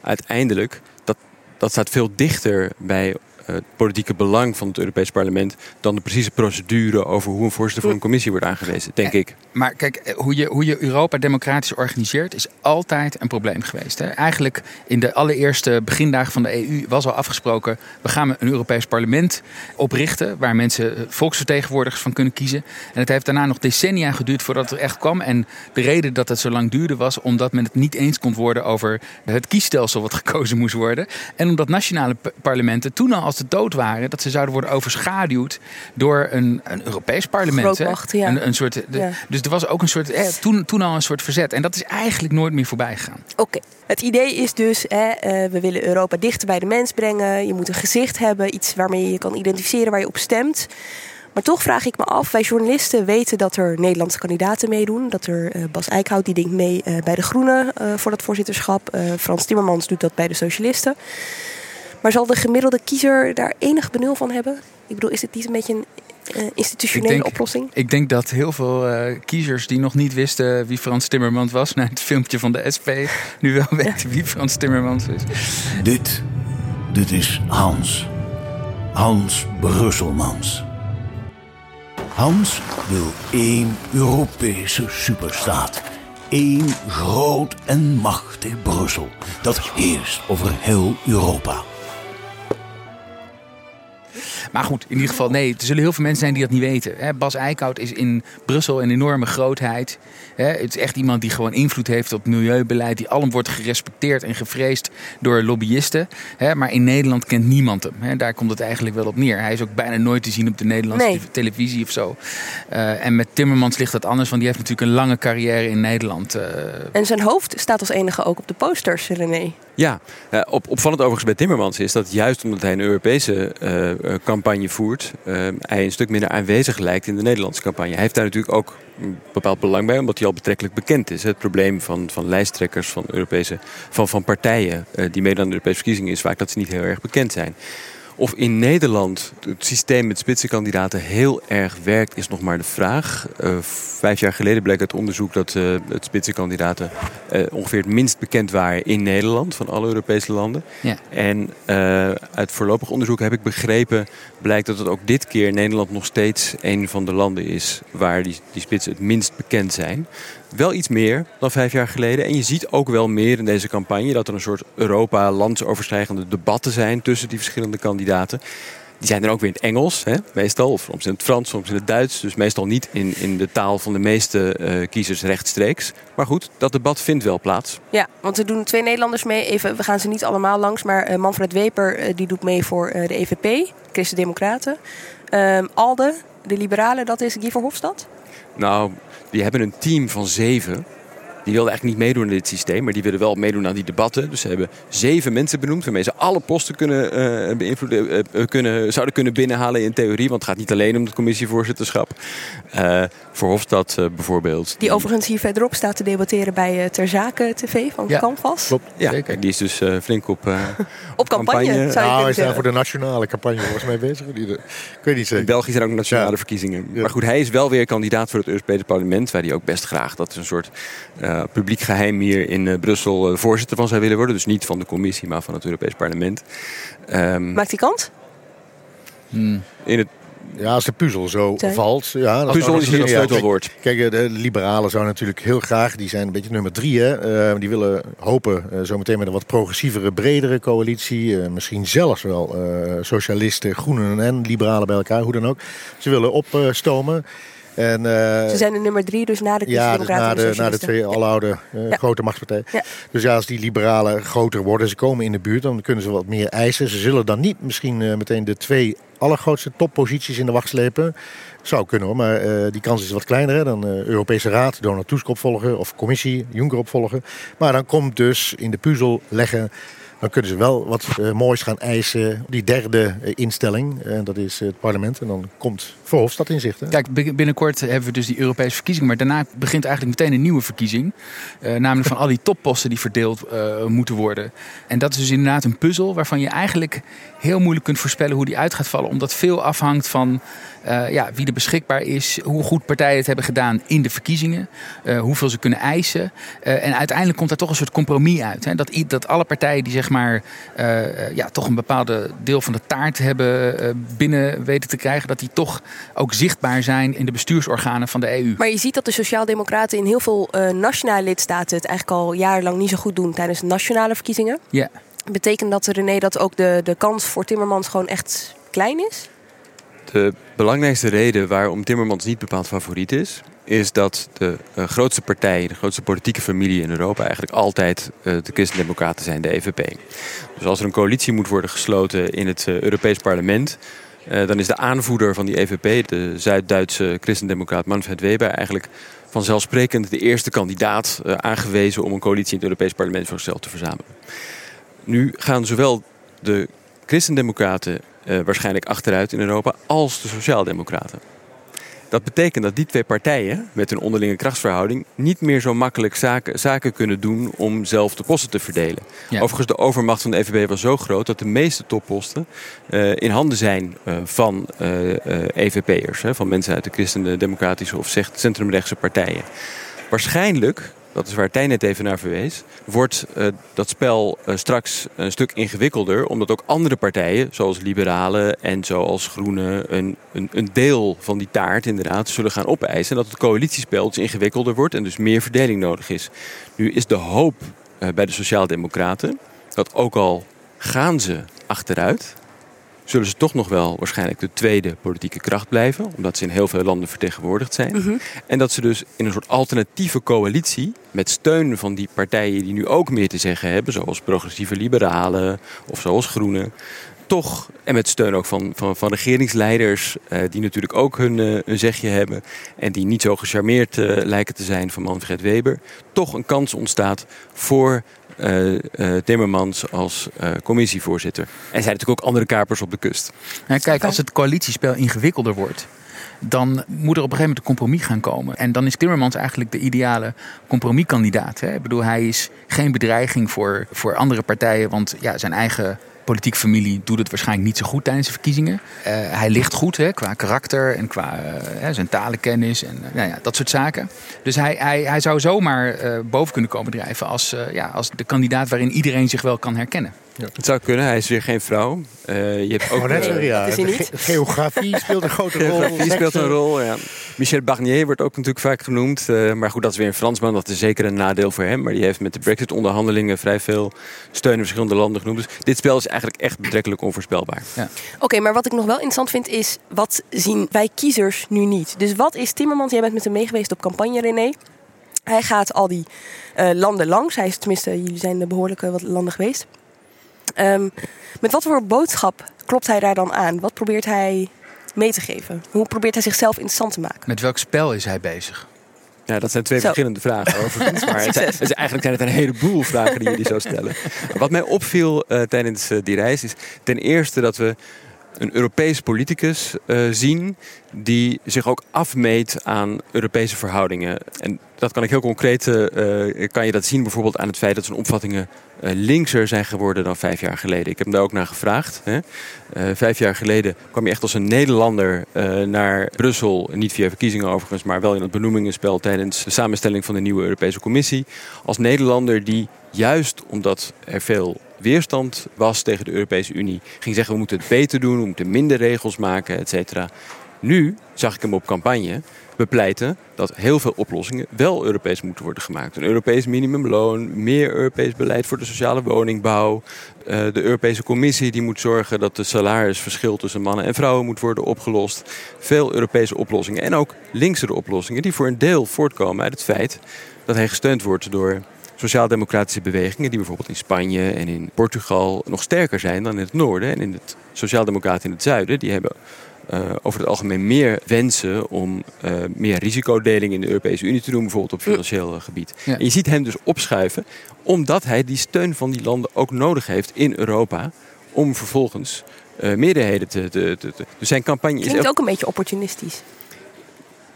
uiteindelijk, dat, dat staat veel dichter bij het politieke belang van het Europees Parlement dan de precieze procedure over hoe een voorzitter van een commissie wordt aangewezen, denk ik. Maar kijk, eh, hoe je, hoe je Europa democratisch organiseert is altijd een probleem geweest. Hè? Eigenlijk in de allereerste begindagen van de EU was al afgesproken, we gaan een Europees Parlement oprichten waar mensen eh, volksvertegenwoordigers van kunnen kiezen. En het heeft daarna nog decennia geduurd voordat het echt kwam. En de reden dat het zo lang duurde was omdat men het niet eens kon worden over het kiesstelsel wat gekozen moest worden. En omdat nationale parlementen toen al als ze dood waren, dat ze zouden worden overschaduwd door een, een Europees parlement. Grootmacht, ja. een, een soort, de, Ja. Dus er was ook een soort, eh, toen, toen al een soort verzet. En dat is eigenlijk nooit meer voorbij gegaan. Oké. Het idee is dus, hè, eh, we willen Europa dichter bij de mens brengen. Je moet een gezicht hebben, iets waarmee je je kan identificeren waar je op stemt. Maar toch vraag ik me af, wij journalisten weten dat er Nederlandse kandidaten meedoen. Dat er eh, Bas Eickhout, die denkt mee eh, bij de Groenen voor dat voorzitterschap. Frans Timmermans doet dat bij de Socialisten. Maar zal de gemiddelde kiezer daar enig benul van hebben? Ik bedoel, is het niet een beetje een eh, institutionele oplossing? ik denk dat heel veel eh, kiezers die nog niet wisten wie Frans Timmermans was, na het filmpje van de SP, nu wel weten wie Frans Timmermans is. Dit, dit is Hans. Hans Brusselmans. Hans wil één Europese superstaat. Eén groot en machtig Brussel. Dat heerst over heel Europa. Maar goed, in ieder geval, nee, er zullen heel veel mensen zijn die dat niet weten. Bas Eickhout is in Brussel een enorme grootheid. Het is echt iemand die gewoon invloed heeft op milieubeleid, die alom wordt gerespecteerd en gevreesd door lobbyisten. Maar in Nederland kent niemand hem. Daar komt het eigenlijk wel op neer. Hij is ook bijna nooit te zien op de Nederlandse Nee. televisie of zo. Eh, en met Timmermans ligt dat anders, want die heeft natuurlijk een lange carrière in Nederland. eh, En zijn hoofd staat als enige ook op de posters, René. Ja, eh, op, opvallend overigens bij Timmermans is dat juist omdat hij een Europese eh, eh, campagne voert, hij een stuk minder aanwezig lijkt in de Nederlandse campagne. Hij heeft daar natuurlijk ook een bepaald belang bij, omdat hij al betrekkelijk bekend is. Het probleem van, van lijsttrekkers van, Europese, van, van partijen die meedoen aan de Europese verkiezingen is vaak dat ze niet heel erg bekend zijn. Of in Nederland het systeem met spitsenkandidaten heel erg werkt, is nog maar de vraag. Uh, vijf jaar geleden bleek uit onderzoek dat uh, het spitsenkandidaten uh, ongeveer het minst bekend waren in Nederland van alle Europese landen. Ja. En uit voorlopig onderzoek heb ik begrepen, blijkt dat het ook dit keer Nederland nog steeds een van de landen is waar die, die spitsen het minst bekend zijn. Wel iets meer dan vijf jaar geleden. En je ziet ook wel meer in deze campagne dat er een soort Europa-landsoverstijgende debatten zijn tussen die verschillende kandidaten. Die zijn er ook weer in het Engels, hè, meestal. Of soms in het Frans, soms in het Duits. Dus meestal niet in, in de taal van de meeste uh, kiezers rechtstreeks. Maar goed, dat debat vindt wel plaats. Ja, want er doen twee Nederlanders mee. Even, we gaan ze niet allemaal langs. Maar uh, Manfred Weper uh, die doet mee voor de EVP, Christen Democraten. Ehm, Alde, de Liberalen, dat is Guy Verhofstadt? Nou, die hebben een team van zeven. Die wilden eigenlijk niet meedoen in dit systeem, maar die willen wel meedoen aan die debatten. Dus ze hebben zeven mensen benoemd waarmee ze alle posten kunnen, uh, beïnvloeden, uh, kunnen, zouden kunnen binnenhalen in theorie. Want het gaat niet alleen om het commissievoorzitterschap. Uh, voor Hofstad bijvoorbeeld. Die overigens hier verderop staat te debatteren bij Ter Zake TV van ja, Canvas. Klopt, ja, zeker. Kijk, die is dus flink op, op campagne. campagne. Zou nou, hij is daar voor de nationale campagne volgens mij bezig. Die de, ik weet niet zeker. In België zijn ook nationale ja. verkiezingen. Maar goed, hij is wel weer kandidaat voor het Europese parlement. Waar hij ook best graag, dat is een soort publiek geheim hier in uh, Brussel uh, voorzitter van zou willen worden. Dus niet van de commissie, maar van het Europees Parlement. Um, Maakt hij kans? Hmm. In het ja, als de puzzel zo Zijn. valt. Ja, dat puzzel is hier het sleutelwoord. Kijk, de liberalen zouden natuurlijk heel graag, die zijn een beetje nummer drie. Hè, uh, die willen hopen uh, zometeen met een wat progressievere, bredere coalitie. Uh, misschien zelfs wel socialisten, groenen en liberalen bij elkaar, hoe dan ook. Ze willen opstomen. En, uh, Ze zijn de nummer drie, dus na de Ja, dus na, de, na de twee aloude uh, ja. grote machtspartijen. Ja. Dus ja, als die liberalen groter worden, ze komen in de buurt, dan kunnen ze wat meer eisen. Ze zullen dan niet misschien uh, meteen de twee allergrootste topposities in de wacht slepen. Zou kunnen hoor, maar die kans is wat kleiner. Hè? Dan Europese Raad, Donald Tusk opvolgen of Commissie, Juncker opvolgen. Maar dan komt dus in de puzzel leggen dan kunnen ze wel wat uh, moois gaan eisen. Die derde uh, instelling, en uh, dat is het parlement. En dan komt Verhofstadt in zicht. Hè? Kijk, binnenkort hebben we dus die Europese verkiezing. Maar daarna begint eigenlijk meteen een nieuwe verkiezing. namelijk van al die topposten die verdeeld moeten worden. En dat is dus inderdaad een puzzel waarvan je eigenlijk heel moeilijk kunt voorspellen hoe die uit gaat vallen. Omdat veel afhangt van ja, wie er beschikbaar is, hoe goed partijen het hebben gedaan in de verkiezingen, hoeveel ze kunnen eisen. En uiteindelijk komt daar toch een soort compromis uit. Hè? Dat, dat alle partijen die zeg maar ja, toch een bepaalde deel van de taart hebben binnen weten te krijgen, dat die toch ook zichtbaar zijn in de bestuursorganen van de EU. Maar je ziet dat de Sociaaldemocraten in heel veel nationale lidstaten het eigenlijk al jarenlang niet zo goed doen tijdens nationale verkiezingen. Ja. Betekent dat, René, dat ook de, de kans voor Timmermans gewoon echt klein is? De belangrijkste reden waarom Timmermans niet bepaald favoriet is, is dat de uh, grootste partij, de grootste politieke familie in Europa eigenlijk altijd uh, de Christen-Democraten zijn, de EVP. Dus als er een coalitie moet worden gesloten in het uh, Europees Parlement, dan is de aanvoerder van die EVP, de Zuid-Duitse Christendemocraat Manfred Weber, eigenlijk vanzelfsprekend de eerste kandidaat aangewezen om een coalitie in het Europees Parlement voor zichzelf te verzamelen. Nu gaan zowel de Christendemocraten waarschijnlijk achteruit in Europa als de Sociaaldemocraten. Dat betekent dat die twee partijen met hun onderlinge krachtsverhouding niet meer zo makkelijk zaken, zaken kunnen doen om zelf de posten te verdelen. Ja. Overigens, de overmacht van de EVP was zo groot dat de meeste topposten uh, in handen zijn uh, van EVP'ers, van mensen uit de christendemocratische of centrumrechtse partijen. Waarschijnlijk dat is waar Tijn net even naar verwees, wordt uh, dat spel uh, straks een stuk ingewikkelder, omdat ook andere partijen, zoals liberalen en zoals groenen, een, een, een, deel van die taart inderdaad zullen gaan opeisen. En dat het coalitiespel dus ingewikkelder wordt en dus meer verdeling nodig is. Nu is de hoop uh, bij de Sociaaldemocraten dat ook al gaan ze achteruit, zullen ze toch nog wel waarschijnlijk de tweede politieke kracht blijven. Omdat ze in heel veel landen vertegenwoordigd zijn. Mhm. En dat ze dus in een soort alternatieve coalitie. met steun van die partijen die nu ook meer te zeggen hebben. zoals progressieve liberalen of zoals groenen. Toch, en met steun ook van, van, van regeringsleiders. Eh, die natuurlijk ook hun, uh, hun zegje hebben. en die niet zo gecharmeerd uh, lijken te zijn van Manfred Weber. toch een kans ontstaat voor Timmermans als commissievoorzitter. En zijn natuurlijk ook andere kapers op de kust. Kijk, als het coalitiespel ingewikkelder wordt, dan moet er op een gegeven moment een compromis gaan komen. En dan is Timmermans eigenlijk de ideale compromiskandidaat. Ik bedoel, hij is geen bedreiging voor, voor andere partijen, want ja, zijn eigen politieke familie doet het waarschijnlijk niet zo goed tijdens de verkiezingen. Eh, hij ligt goed hè, qua karakter en qua uh, zijn talenkennis en nou ja, dat soort zaken. Dus hij, hij, hij zou zomaar boven kunnen komen drijven als, ja, als de kandidaat waarin iedereen zich wel kan herkennen. Ja. Het zou kunnen, hij is weer geen vrouw. Uh, je hebt ook, oh, uh, ja. Geografie speelt een grote rol. Geografie speelt een rol, ja. Michel Barnier wordt ook natuurlijk vaak genoemd. Uh, maar goed, dat is weer een Fransman. Dat is zeker een nadeel voor hem. Maar die heeft met de Brexit-onderhandelingen vrij veel steun in verschillende landen genoemd. Dus dit spel is eigenlijk echt betrekkelijk onvoorspelbaar. Ja. Oké, maar wat ik nog wel interessant vind is... wat zien wij kiezers nu niet? Dus wat is Timmermans? Jij bent met hem meegeweest op campagne, René. Hij gaat al die landen langs. Hij is tenminste, jullie zijn de behoorlijke wat landen geweest. Um, met wat voor boodschap klopt hij daar dan aan? Wat probeert hij mee te geven? Hoe probeert hij zichzelf interessant te maken? Met welk spel is hij bezig? Ja, dat zijn twee Zo. verschillende vragen overigens. Maar het zijn, het eigenlijk zijn het een heleboel vragen die jullie zo stellen. Wat mij opviel uh, tijdens uh, die reis is ten eerste dat we een Europees politicus uh, zien die zich ook afmeet aan Europese verhoudingen. En dat kan ik heel concreet, uh, kan je dat zien bijvoorbeeld aan het feit dat zijn opvattingen uh, linkser zijn geworden dan vijf jaar geleden. Ik heb hem daar ook naar gevraagd. Hè. vijf jaar geleden kwam je echt als een Nederlander naar Brussel, niet via verkiezingen overigens, maar wel in het benoemingenspel tijdens de samenstelling van de nieuwe Europese Commissie. Als Nederlander die juist omdat er veel weerstand was tegen de Europese Unie, ging zeggen we moeten het beter doen, we moeten minder regels maken, et cetera. Nu zag ik hem op campagne bepleiten dat heel veel oplossingen wel Europees moeten worden gemaakt. Een Europees minimumloon, meer Europees beleid voor de sociale woningbouw. Eh, de Europese Commissie die moet zorgen dat de salarisverschil tussen mannen en vrouwen moet worden opgelost. Veel Europese oplossingen en ook linksere oplossingen die voor een deel voortkomen uit het feit dat hij gesteund wordt door sociaal-democratische bewegingen, die bijvoorbeeld in Spanje en in Portugal nog sterker zijn dan in het noorden en in het sociaal-democraten in het zuiden, die hebben uh, over het algemeen meer wensen om uh, meer risicodeling in de Europese Unie te doen, bijvoorbeeld op financieel gebied. Ja. En je ziet hem dus opschuiven, omdat hij die steun van die landen ook nodig heeft in Europa, om vervolgens meerderheden te, te, te, te, Dus zijn campagne Klinkt is ook een beetje opportunistisch.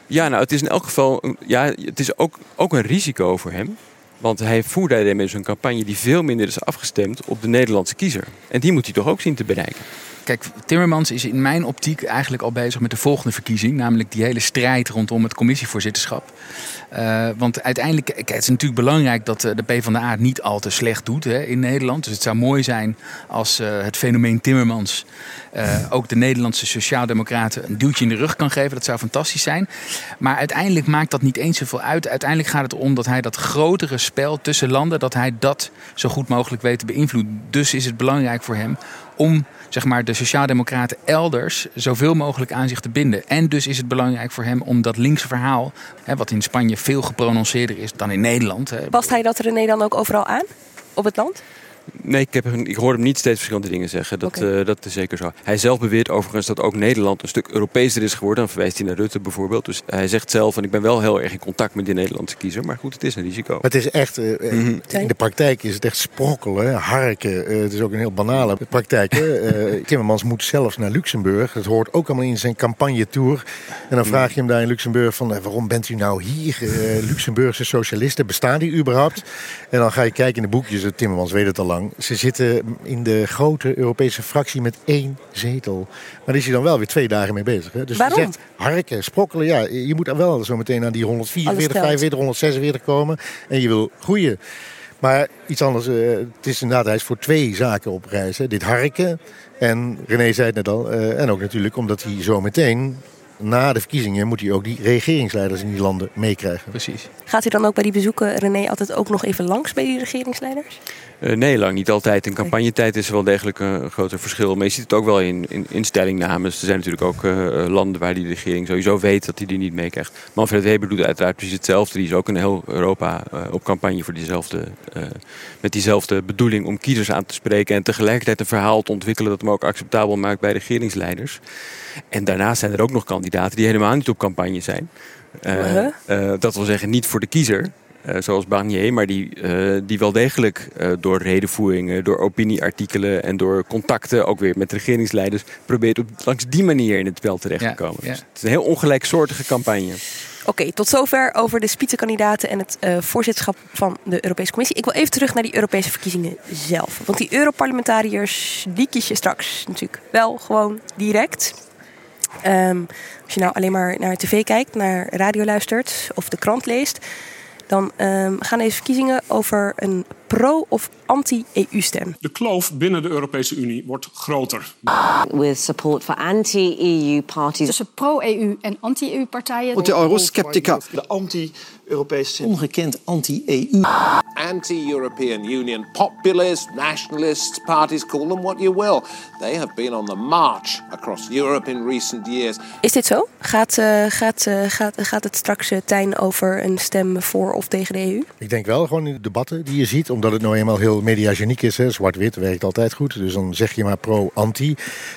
Ja, nou, het is in elk geval ja, het is ook, ook een risico voor hem. Want hij voerde daarmee een campagne die veel minder is afgestemd op de Nederlandse kiezer. En die moet hij toch ook zien te bereiken. Kijk, Timmermans is in mijn optiek eigenlijk al bezig met de volgende verkiezing. Namelijk die hele strijd rondom het commissievoorzitterschap. Uh, want uiteindelijk, kijk, het is natuurlijk belangrijk dat eh, de PvdA het niet al te slecht doet hè, in Nederland. Dus het zou mooi zijn als uh, het fenomeen Timmermans ook de Nederlandse Sociaaldemocraten een duwtje in de rug kan geven. Dat zou fantastisch zijn. Maar uiteindelijk maakt dat niet eens zoveel uit. Uiteindelijk gaat het om dat hij dat grotere spel tussen landen, dat hij dat zo goed mogelijk weet te beïnvloeden. Dus is het belangrijk voor hem om zeg maar, de Sociaaldemocraten elders zoveel mogelijk aan zich te binden. En dus is het belangrijk voor hem om dat linkse verhaal, hè, wat in Spanje veel geprononceerder is dan in Nederland. Hè. Past hij dat René dan ook overal aan op het land? Nee, ik, heb, ik hoor hem niet steeds verschillende dingen zeggen. Dat, okay. uh, dat is zeker zo. Hij zelf beweert overigens dat ook Nederland een stuk Europeeser is geworden. Dan verwijst hij naar Rutte bijvoorbeeld. Dus hij zegt zelf, van ik ben wel heel erg in contact met de Nederlandse kiezer. Maar goed, het is een risico. Maar het is echt, uh, mm -hmm. in de praktijk is het echt sprokkelen, harken. Uh, het is ook een heel banale praktijk. Timmermans moet zelfs naar Luxemburg. Dat hoort ook allemaal in zijn campagne-tour. En dan vraag je hem daar in Luxemburg van, waarom bent u nou hier? Luxemburgse socialisten, bestaan die überhaupt? En dan ga je kijken in de boekjes, Timmermans weet het al lang. Ze zitten in de grote Europese fractie met één zetel. Maar daar is hij dan wel weer twee dagen mee bezig. Hè? Dus Waarom? zegt harken, sprokkelen. Ja, je moet dan wel zo meteen aan die 144, 45, 146 komen. En je wil groeien. Maar iets anders, uh, het is inderdaad, hij is voor twee zaken op reis. Hè. Dit harken en René zei het net al. Uh, en ook natuurlijk omdat hij zo meteen na de verkiezingen moet hij ook die regeringsleiders in die landen meekrijgen. Precies. Gaat hij dan ook bij die bezoeken, René, altijd ook nog even langs bij die regeringsleiders? Uh, nee, lang niet altijd. In campagnetijd is er wel degelijk een groter verschil. Maar je ziet het ook wel in, in, in stellingnames. Er zijn natuurlijk ook uh, landen waar die regering sowieso weet dat hij die niet meekrijgt. Manfred Weber doet uiteraard precies hetzelfde. Die is ook in heel Europa uh, op campagne voor diezelfde, met diezelfde bedoeling om kiezers aan te spreken. En tegelijkertijd een verhaal te ontwikkelen dat hem ook acceptabel maakt bij regeringsleiders. En daarnaast zijn er ook nog kandidaten die helemaal niet op campagne zijn. Uh, uh, dat wil zeggen, niet voor de kiezer, uh, zoals Barnier, maar die, die wel degelijk door redenvoeringen, door opinieartikelen en door contacten, ook weer met regeringsleiders, probeert op, langs die manier in het spel terecht te komen. Ja, ja. Dus het is een heel ongelijksoortige campagne. Oké, tot zover over de spitsenkandidaten en het uh, voorzitterschap van de Europese Commissie. Ik wil even terug naar die Europese verkiezingen zelf. Want die Europarlementariërs, die kies je straks natuurlijk wel gewoon direct. Um, als je nou alleen maar naar tv kijkt, naar radio luistert of de krant leest, dan um, gaan deze verkiezingen over een pro- of anti-EU-stem. De kloof binnen de Europese Unie wordt groter. With support for anti-EU parties. Tussen pro-EU en anti-EU-partijen. Want de eurosceptica. De anti-Europese. Ongekend anti-EU. Anti-European Union populists, nationalists, parties, call them what you will. They have been on the march across Europe in recent years. Is dit zo? Gaat, uh, gaat, uh, gaat, gaat het straks, uh, Tijn, over een stem voor of tegen de EU? Ik denk wel, gewoon in de debatten die je ziet, omdat het nou eenmaal heel mediageniek is. Zwart-wit werkt altijd goed, dus dan zeg je maar pro-anti.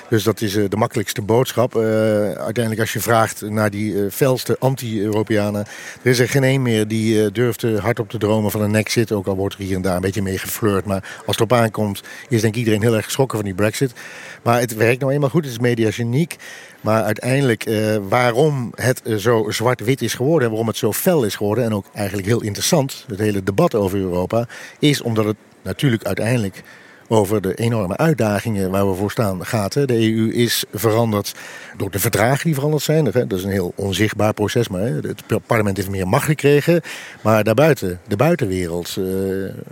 Dus dat is de makkelijkste boodschap. uiteindelijk als je vraagt naar die felste anti-Europeanen, er is er geen één meer die durft hardop te dromen van een exit. Ook al wordt er hier en daar een beetje mee geflirt. Maar als het op aankomt, is denk ik iedereen heel erg geschrokken van die brexit. Maar het werkt nou eenmaal goed, het is mediageniek. Maar uiteindelijk uh, waarom het zo zwart-wit is geworden en waarom het zo fel is geworden... en ook eigenlijk heel interessant, het hele debat over Europa... is omdat het natuurlijk uiteindelijk over de enorme uitdagingen waar we voor staan gaat. De EU is veranderd door de verdragen die veranderd zijn. Dat is een heel onzichtbaar proces, maar het parlement heeft meer macht gekregen. Maar daarbuiten, de buitenwereld, uh,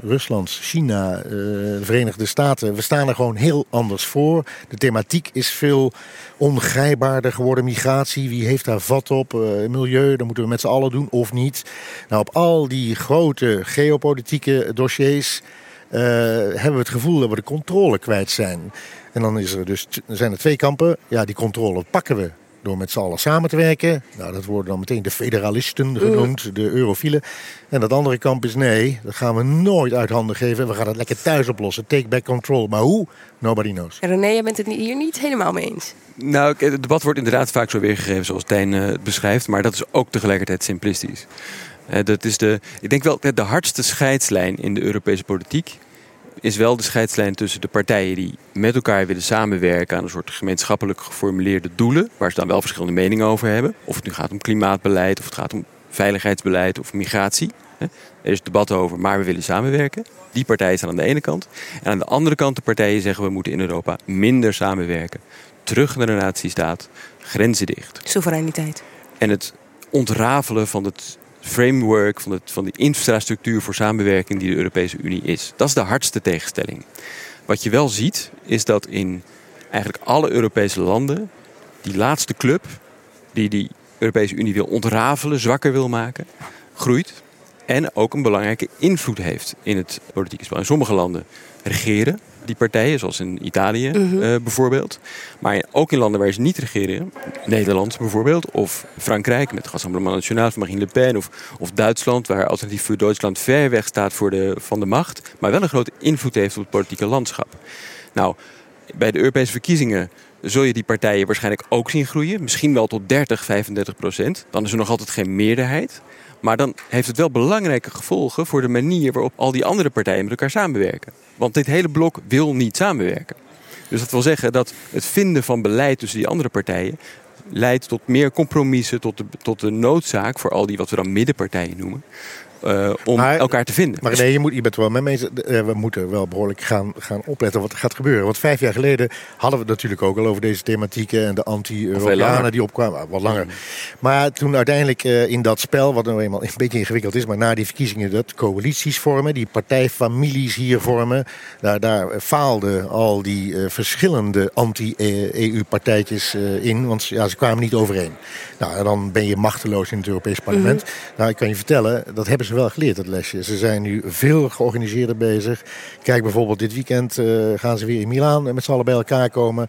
Rusland, China, uh, de Verenigde Staten, we staan er gewoon heel anders voor. De thematiek is veel ongrijpbaarder geworden. Migratie, wie heeft daar vat op? Uh, milieu, dat moeten we met z'n allen doen of niet. Nou, op al die grote geopolitieke dossiers hebben we het gevoel dat we de controle kwijt zijn. En dan is er dus, zijn er twee kampen. Ja, die controle pakken we door met z'n allen samen te werken. Nou, dat worden dan meteen de federalisten genoemd, de eurofielen. En dat andere kamp is nee, dat gaan we nooit uit handen geven. We gaan het lekker thuis oplossen. Take back control. Maar hoe? Nobody knows. En René, jij bent het hier niet helemaal mee eens. Nou, het debat wordt inderdaad vaak zo weergegeven zoals Tijn het beschrijft. Maar dat is ook tegelijkertijd simplistisch. Uh, dat is de, ik denk wel de hardste scheidslijn in de Europese politiek is wel de scheidslijn tussen de partijen die met elkaar willen samenwerken aan een soort gemeenschappelijk geformuleerde doelen, waar ze dan wel verschillende meningen over hebben. Of het nu gaat om klimaatbeleid, of het gaat om veiligheidsbeleid of migratie. Er is debat over, maar we willen samenwerken. Die partijen staan aan de ene kant. En aan de andere kant de partijen zeggen we moeten in Europa minder samenwerken. Terug naar de natiestaat, grenzen dicht. Soevereiniteit. En het ontrafelen van het framework, van, het, van die infrastructuur voor samenwerking die de Europese Unie is. Dat is de hardste tegenstelling. Wat je wel ziet, is dat in eigenlijk alle Europese landen die laatste club die die Europese Unie wil ontrafelen, zwakker wil maken, groeit. En ook een belangrijke invloed heeft in het politieke spel. In sommige landen regeren die partijen, zoals in Italië uh, bijvoorbeeld. Maar ook in landen waar ze niet regeren, Nederland bijvoorbeeld, of Frankrijk met Rassemblement National van Marine Le Pen, of, of Duitsland, waar Alternatief voor Duitsland ver weg staat voor de, van de macht, maar wel een grote invloed heeft op het politieke landschap. Nou, bij de Europese verkiezingen zul je die partijen waarschijnlijk ook zien groeien. Misschien wel tot 30, 35 procent. Dan is er nog altijd geen meerderheid. Maar dan heeft het wel belangrijke gevolgen voor de manier waarop al die andere partijen met elkaar samenwerken. Want dit hele blok wil niet samenwerken. Dus dat wil zeggen dat het vinden van beleid tussen die andere partijen leidt tot meer compromissen, tot de, tot de noodzaak voor al die wat we dan middenpartijen noemen, uh, om elkaar te vinden. Maar nee, je, moet, je bent er wel mee eens. Eh, we moeten wel behoorlijk gaan, gaan opletten wat er gaat gebeuren. Want vijf jaar geleden hadden we het natuurlijk ook al over deze thematieken en de anti-Europeanen die opkwamen. Wat langer. Maar toen uiteindelijk uh, in dat spel, wat nou eenmaal een beetje ingewikkeld is, maar na die verkiezingen dat coalities vormen, die partijfamilies hier vormen, daar, daar faalden al die uh, verschillende anti-EU-partijtjes in, want ja, ze kwamen niet overeen. Nou, en dan ben je machteloos in het Europees Parlement. Mm. Nou, ik kan je vertellen, dat hebben ze wel geleerd, dat lesje. Ze zijn nu veel georganiseerder bezig. Kijk bijvoorbeeld dit weekend uh, gaan ze weer in Milaan met z'n allen bij elkaar komen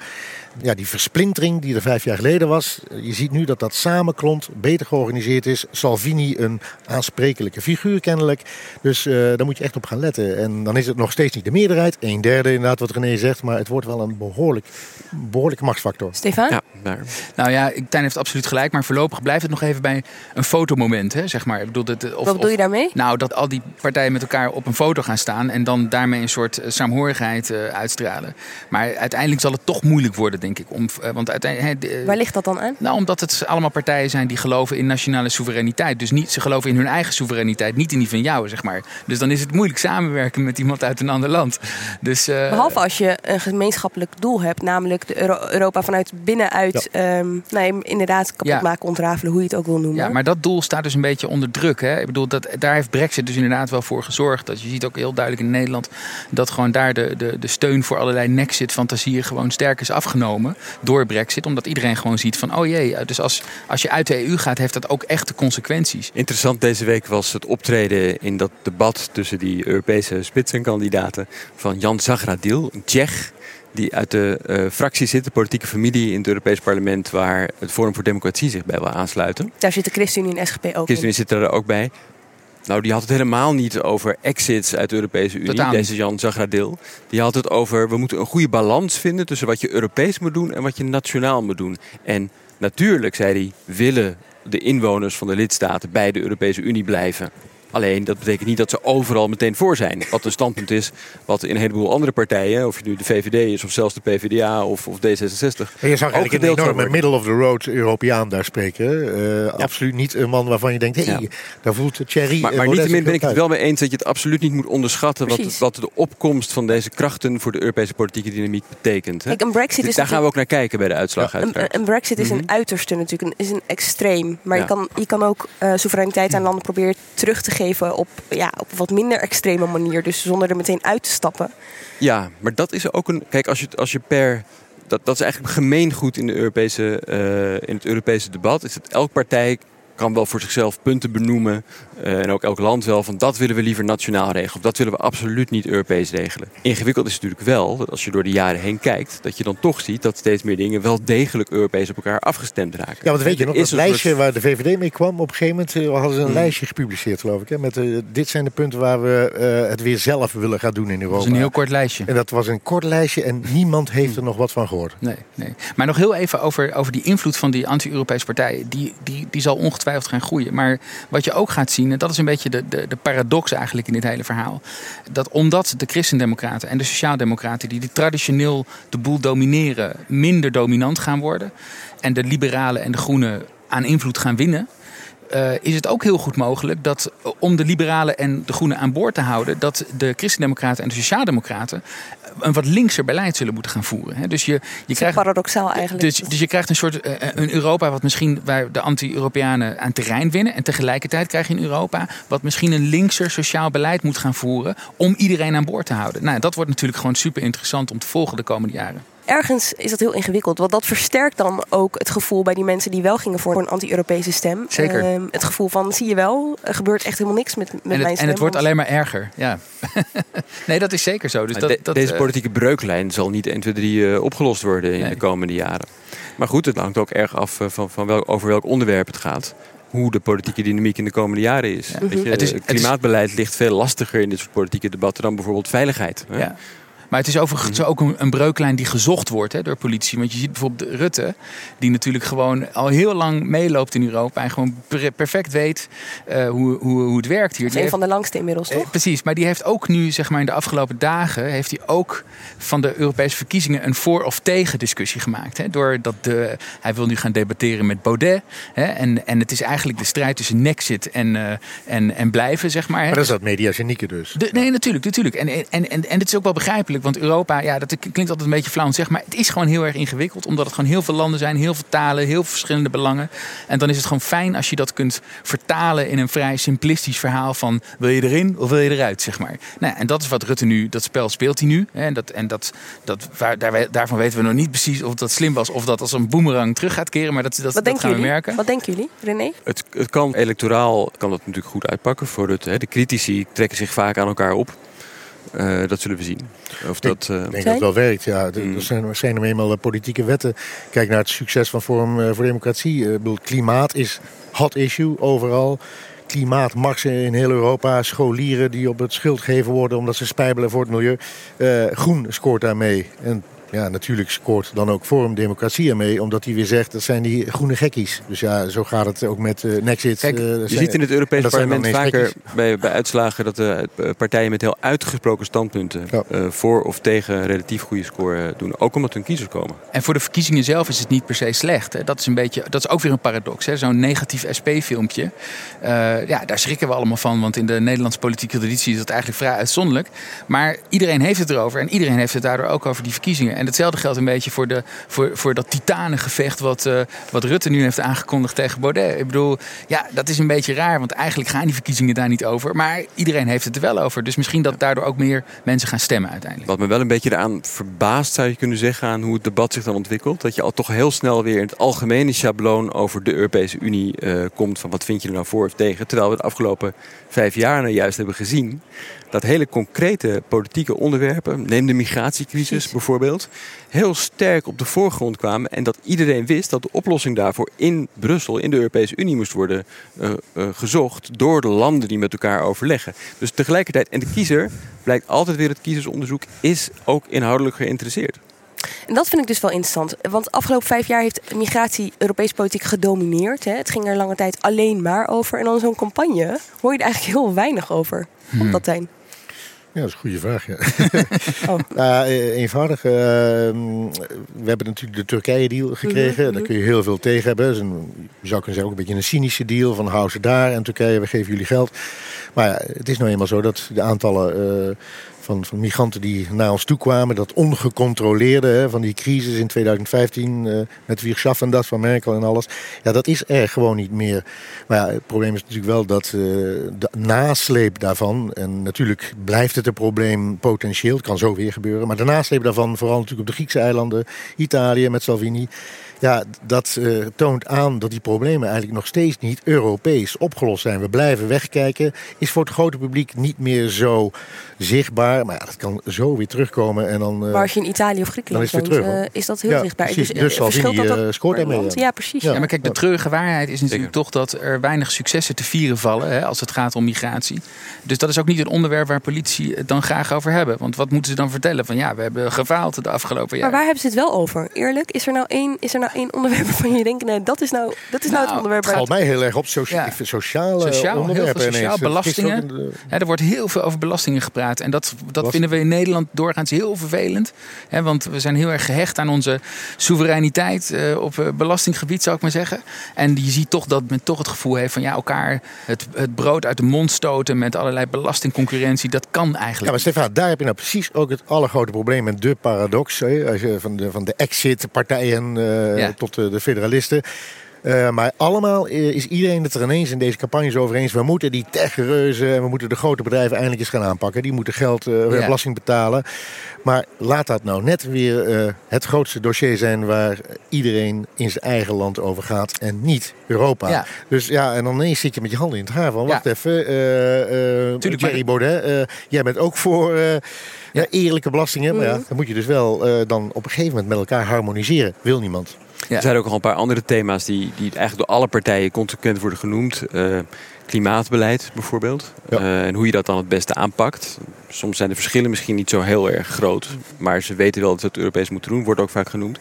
ja, die versplintering die er vijf jaar geleden was. Je ziet nu dat dat samenklomt, beter georganiseerd is. Salvini een aansprekelijke figuur kennelijk. Dus uh, daar moet je echt op gaan letten. En dan is het nog steeds niet de meerderheid. Een derde inderdaad wat René zegt. Maar het wordt wel een behoorlijk, behoorlijke machtsfactor. Stefan? Ja, daar. Nou ja, Tijn heeft absoluut gelijk. Maar voorlopig blijft het nog even bij een fotomoment. Hè, zeg maar. Ik bedoel, het, of, wat bedoel je daarmee? Nou, dat al die partijen met elkaar op een foto gaan staan en dan daarmee een soort eh, saamhorigheid uh, uitstralen. Maar uiteindelijk zal het toch moeilijk worden, denk ik. Om, uh, want uiteindelijk, uh, Waar ligt dat dan aan? Nou, omdat het allemaal partijen zijn die geloven in nationale soevereiniteit. Dus niet, ze geloven in hun eigen soevereiniteit, niet in die van jou, zeg maar. Dus dan is het moeilijk samenwerken met iemand uit een ander land. Dus, Behalve als je een gemeenschappelijk doel hebt, namelijk de Euro Europa vanuit binnenuit, ja. um, nou, inderdaad kapot ja. maken, ontrafelen, hoe je het ook wil noemen. Ja, maar dat doel staat dus een beetje onder druk. Hè? Ik bedoel, dat, daar heeft Brexit dus inderdaad wel voor gezorgd. Dat je ziet ook heel duidelijk in Nederland dat gewoon daar de, de, de steun voor allerlei Nexit-fantasieën gewoon sterk is afgenomen door Brexit. Omdat iedereen gewoon ziet van, oh jee, dus als, als je uit de EU gaat, heeft dat ook echte consequenties. Interessant deze week was het optreden in dat debat tussen die Europese spitsenkandidaten van Jan Zagradil, een Tsjech die uit de uh, fractie zit, de politieke familie in het Europees Parlement, waar het Forum voor Democratie zich bij wil aansluiten. Daar zit de ChristenUnie en SGP ook ChristenUnie zit er ook bij. Nou, die had het helemaal niet over exits uit de Europese Unie, Totaal deze Jan Zagradil. Die had het over, we moeten een goede balans vinden tussen wat je Europees moet doen en wat je nationaal moet doen. En natuurlijk, zei hij, willen de inwoners van de lidstaten bij de Europese Unie blijven. Alleen dat betekent niet dat ze overal meteen voor zijn. Wat een standpunt is wat in een heleboel andere partijen, of je nu de VVD is of zelfs de PvdA of, of D66. Maar je zag eigenlijk een enorme middle-of-the-road Europeaan daar spreken. Uh, ja. Absoluut niet een man waarvan je denkt, hé, hey, ja. daar voelt Thierry. Maar, maar niettemin ben ik het wel mee eens dat je het absoluut niet moet onderschatten wat, wat, de opkomst van deze krachten voor de Europese politieke dynamiek betekent. Hè? Kijk, een Brexit dus is daar gaan we ook naar kijken bij de uitslag. Een, een, Brexit is een uiterste natuurlijk, een, is een extreem. Maar je, kan, je kan ook uh, soevereiniteit aan landen proberen terug te geven op, ja, op een wat minder extreme manier. Dus zonder er meteen uit te stappen. Ja, maar dat is ook een. Kijk, als je, als je per. Dat, dat is eigenlijk gemeengoed in, de Europese, uh, in het Europese debat. Is dat elke partij kan wel voor zichzelf punten benoemen. Uh, en ook elk land wel van dat willen we liever nationaal regelen. Of dat willen we absoluut niet Europees regelen. Ingewikkeld is het natuurlijk wel dat als je door de jaren heen kijkt, dat je dan toch ziet dat steeds meer dingen wel degelijk Europees op elkaar afgestemd raken. Ja, want weet je nog, dat lijstje waar de VVD mee kwam, op een gegeven moment uh, hadden ze een hmm. lijstje gepubliceerd, geloof ik. Hè, met uh, dit zijn de punten waar we uh, het weer zelf willen gaan doen in Europa. Dat is een heel kort lijstje. En dat was een kort lijstje en niemand heeft er nog wat van gehoord. Nee, nee. Maar nog heel even over, over die invloed van die anti-Europese partijen. Die, die, die zal ongetwijfeld gaan groeien. Maar wat je ook gaat zien, en dat is een beetje de, de, de paradox eigenlijk in dit hele verhaal. Dat omdat de christendemocraten en de sociaaldemocraten, die, die traditioneel de boel domineren, minder dominant gaan worden. En de liberalen en de groenen aan invloed gaan winnen. Uh, is het ook heel goed mogelijk dat om de liberalen en de groenen aan boord te houden, dat de christendemocraten en de sociaaldemocraten een wat linkser beleid zullen moeten gaan voeren. Dus je, je krijgt, paradoxaal eigenlijk. Dus, dus je krijgt een soort uh, een Europa wat misschien waar de anti-Europeanen aan terrein winnen. En tegelijkertijd krijg je een Europa wat misschien een linkser sociaal beleid moet gaan voeren om iedereen aan boord te houden. Nou, dat wordt natuurlijk gewoon super interessant om te volgen de komende jaren ergens is dat heel ingewikkeld. Want dat versterkt dan ook het gevoel bij die mensen die wel gingen voor een anti-Europese stem. Zeker. Uh, het gevoel van, zie je wel, er gebeurt echt helemaal niks met, met en het, mijn stem. En het wordt alleen maar erger, ja. nee, dat is zeker zo. Dus dat, de, dat, deze politieke breuklijn zal niet 1, 2, 3 uh, opgelost worden in nee. de komende jaren. Maar goed, het hangt ook erg af van, van wel, over welk onderwerp het gaat hoe de politieke dynamiek in de komende jaren is. Ja. Weet je, het is klimaatbeleid ligt veel lastiger in dit soort politieke debatten dan bijvoorbeeld veiligheid. Ja. Maar het is overigens ook een, een breuklijn die gezocht wordt hè, door politie. Want je ziet bijvoorbeeld Rutte, die natuurlijk gewoon al heel lang meeloopt in Europa. En gewoon perfect weet uh, hoe, hoe, hoe het werkt hier. Is een van de langste inmiddels, toch? Uh, precies, maar die heeft ook nu, zeg maar in de afgelopen dagen, heeft hij ook van de Europese verkiezingen een voor- of tegen discussie gemaakt. Hè, doordat de, hij wil nu gaan debatteren met Baudet. Hè, en, en het is eigenlijk de strijd tussen Nexit en, uh, en, en blijven, zeg maar. Hè. Maar dat is dat mediagenieke dus. De, nee, natuurlijk, natuurlijk. En, en, en, en het is ook wel begrijpelijk. Want Europa, ja, dat klinkt altijd een beetje flauw zeg, maar het is gewoon heel erg ingewikkeld. Omdat het gewoon heel veel landen zijn, heel veel talen, heel veel verschillende belangen. En dan is het gewoon fijn als je dat kunt vertalen in een vrij simplistisch verhaal van wil je erin of wil je eruit, zeg maar. Nou, en dat is wat Rutte nu, dat spel speelt hij nu. Hè, en dat, en dat, dat, waar, daar, daarvan weten we nog niet precies of dat slim was of dat als een boemerang terug gaat keren. Maar dat, dat gaan jullie? we merken. Wat denken jullie, René? Het, het kan electoraal kan dat natuurlijk goed uitpakken voor Rutte. Hè. De critici trekken zich vaak aan elkaar op. Uh, dat zullen we zien. Of dat, uh... Ik denk dat het wel werkt. Ja. Mm. Er zijn, zijn er eenmaal politieke wetten. Kijk naar het succes van Forum voor Democratie. Uh, bedoel, klimaat is hot issue overal. Klimaatmarsen in heel Europa. Scholieren die op het schild gegeven worden omdat ze spijbelen voor het milieu. groen scoort daarmee. En ja, natuurlijk scoort dan ook Forum Democratie ermee, omdat hij weer zegt dat zijn die groene gekkies. Dus ja, zo gaat het ook met uh, Nexit. Kijk, je ziet in het Europese parlement vaker bij, bij uitslagen dat de partijen met heel uitgesproken standpunten ja. voor of tegen relatief goede score doen. Ook omdat hun kiezers komen. En voor de verkiezingen zelf is het niet per se slecht. Hè. Dat is een beetje, dat is ook weer een paradox. Zo'n negatief SP-filmpje. ja, daar schrikken we allemaal van, want in de Nederlandse politieke traditie is dat eigenlijk vrij uitzonderlijk. Maar iedereen heeft het erover en iedereen heeft het daardoor ook over die verkiezingen. En hetzelfde geldt een beetje voor, de, voor, voor dat titanengevecht wat, uh, wat Rutte nu heeft aangekondigd tegen Baudet. Ik bedoel, ja, dat is een beetje raar, want eigenlijk gaan die verkiezingen daar niet over. Maar iedereen heeft het er wel over. Dus misschien dat daardoor ook meer mensen gaan stemmen uiteindelijk. Wat me wel een beetje eraan verbaast, zou je kunnen zeggen, aan hoe het debat zich dan ontwikkelt. Dat je al toch heel snel weer in het algemene schabloon over de Europese Unie uh, komt. Van wat vind je er nou voor of tegen? Terwijl we de afgelopen vijf jaar nou juist hebben gezien dat hele concrete politieke onderwerpen, neem de migratiecrisis bijvoorbeeld, heel sterk op de voorgrond kwamen. En dat iedereen wist dat de oplossing daarvoor in Brussel, in de Europese Unie, moest worden uh, uh, gezocht door de landen die met elkaar overleggen. Dus tegelijkertijd, en de kiezer, blijkt altijd weer het kiezersonderzoek, is ook inhoudelijk geïnteresseerd. En dat vind ik dus wel interessant. Want de afgelopen vijf jaar heeft migratie Europese politiek gedomineerd. Hè. Het ging er lange tijd alleen maar over. En dan zo'n campagne hoor je er eigenlijk heel weinig over. Hmm. Op dat zijn. Ja, dat is een goede vraag. Ja. oh. uh, eenvoudig. Uh, we hebben natuurlijk de Turkije-deal gekregen. Mm Daar kun je heel veel tegen hebben. Dus een, je zou kunnen zeggen ook een beetje een cynische deal. Van hou ze daar en Turkije, we geven jullie geld. Maar ja, het is nou eenmaal zo dat de aantallen... Van, van migranten die naar ons toe kwamen. Dat ongecontroleerde hè, van die crisis in 2015 uh, met Wier en dat van Merkel en alles. Ja, dat is er gewoon niet meer. Maar ja, het probleem is natuurlijk wel dat uh, de nasleep daarvan... en natuurlijk blijft het een probleem potentieel, het kan zo weer gebeuren... maar de nasleep daarvan, vooral natuurlijk op de Griekse eilanden... Italië met Salvini... Ja, dat uh, toont aan dat die problemen eigenlijk nog steeds niet Europees opgelost zijn. We blijven wegkijken. Is voor het grote publiek niet meer zo zichtbaar. Maar ja, dat kan zo weer terugkomen. En dan, uh, maar als je in Italië of Griekenland woont, uh, is dat heel ja, zichtbaar. Precies. Dus, dus Salvini dat scoort ermee. Ja. ja, precies. Ja. maar kijk, de treurige waarheid is natuurlijk toch dat er weinig successen te vieren vallen hè, als het gaat om migratie. Dus dat is ook niet een onderwerp waar politici het dan graag over hebben. Want wat moeten ze dan vertellen? Van ja, we hebben gefaald de afgelopen jaren. Maar waar hebben ze het wel over? Eerlijk, is er nou één, is er nou één onderwerp waarvan je denkt, nee, dat is nou, dat is nou, nou het onderwerp. Het valt mij heel erg op socia ja. sociale sociaal, onderwerpen. Heel veel sociaal, belastingen. De... er wordt heel veel over belastingen gepraat. En dat, dat vinden we in Nederland doorgaans heel vervelend. Hè, want we zijn heel erg gehecht aan onze soevereiniteit uh, op uh, belastinggebied, zou ik maar zeggen. En je ziet toch dat men toch het gevoel heeft van ja, elkaar het, het brood uit de mond stoten met allerlei belastingconcurrentie. Dat kan eigenlijk. Ja, maar Stefan, daar heb je nou precies ook het allergrote probleem en de paradox. Hè, als je van de, van de exit-partijen uh, ja. tot de, de federalisten. Uh, maar allemaal is iedereen het er ineens in deze campagnes over eens. We moeten die techreuzen en we moeten de grote bedrijven eindelijk eens gaan aanpakken. Die moeten geld, uh, ja. belasting betalen. Maar laat dat nou net weer uh, het grootste dossier zijn waar iedereen in zijn eigen land over gaat en niet Europa. Ja. Dus ja, en dan ineens zit je met je handen in het haar van, wacht ja. even, Tuurlijk, Jerry Baudet, jij bent ook voor ja, eerlijke belastingen. Maar ja, dan moet je dus wel dan op een gegeven moment met elkaar harmoniseren. Wil niemand. Ja. Er zijn ook al een paar andere thema's die, die eigenlijk door alle partijen consequent worden genoemd. Uh, klimaatbeleid bijvoorbeeld. Ja. Uh, en hoe je dat dan het beste aanpakt. Soms zijn de verschillen misschien niet zo heel erg groot. Maar ze weten wel dat ze het Europees moeten doen. Wordt ook vaak genoemd.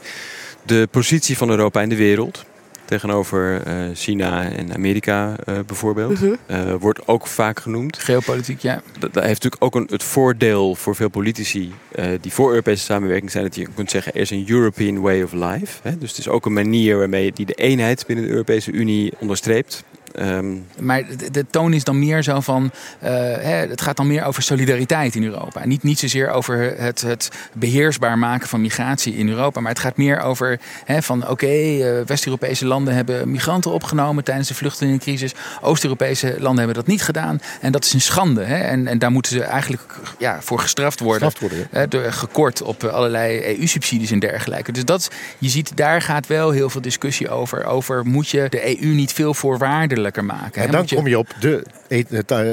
De positie van Europa in de wereld tegenover uh, China en Amerika uh, bijvoorbeeld. Uh -huh. uh, wordt ook vaak genoemd. Geopolitiek, ja. Dat, dat heeft natuurlijk ook een, het voordeel voor veel politici die voor Europese samenwerking zijn, dat je kunt zeggen er is een European way of life. Hè? Dus het is ook een manier waarmee die de eenheid binnen de Europese Unie onderstreept. Um, maar de, de, toon is dan meer zo van. Uh, hè, het gaat dan meer over solidariteit in Europa. Niet, niet zozeer over het, het beheersbaar maken van migratie in Europa. Maar het gaat meer over hè, van oké, okay, uh, West-Europese landen hebben migranten opgenomen tijdens de vluchtelingencrisis. Oost-Europese landen hebben dat niet gedaan. En dat is een schande. Hè? En, en daar moeten ze eigenlijk ja, voor gestraft worden. Gestraft worden hè, door, gekort op allerlei EU-subsidies en dergelijke. Dus dat, je ziet, daar gaat wel heel veel discussie over. Over moet je de EU niet veel voorwaardelijk maken. En dan je... kom je op de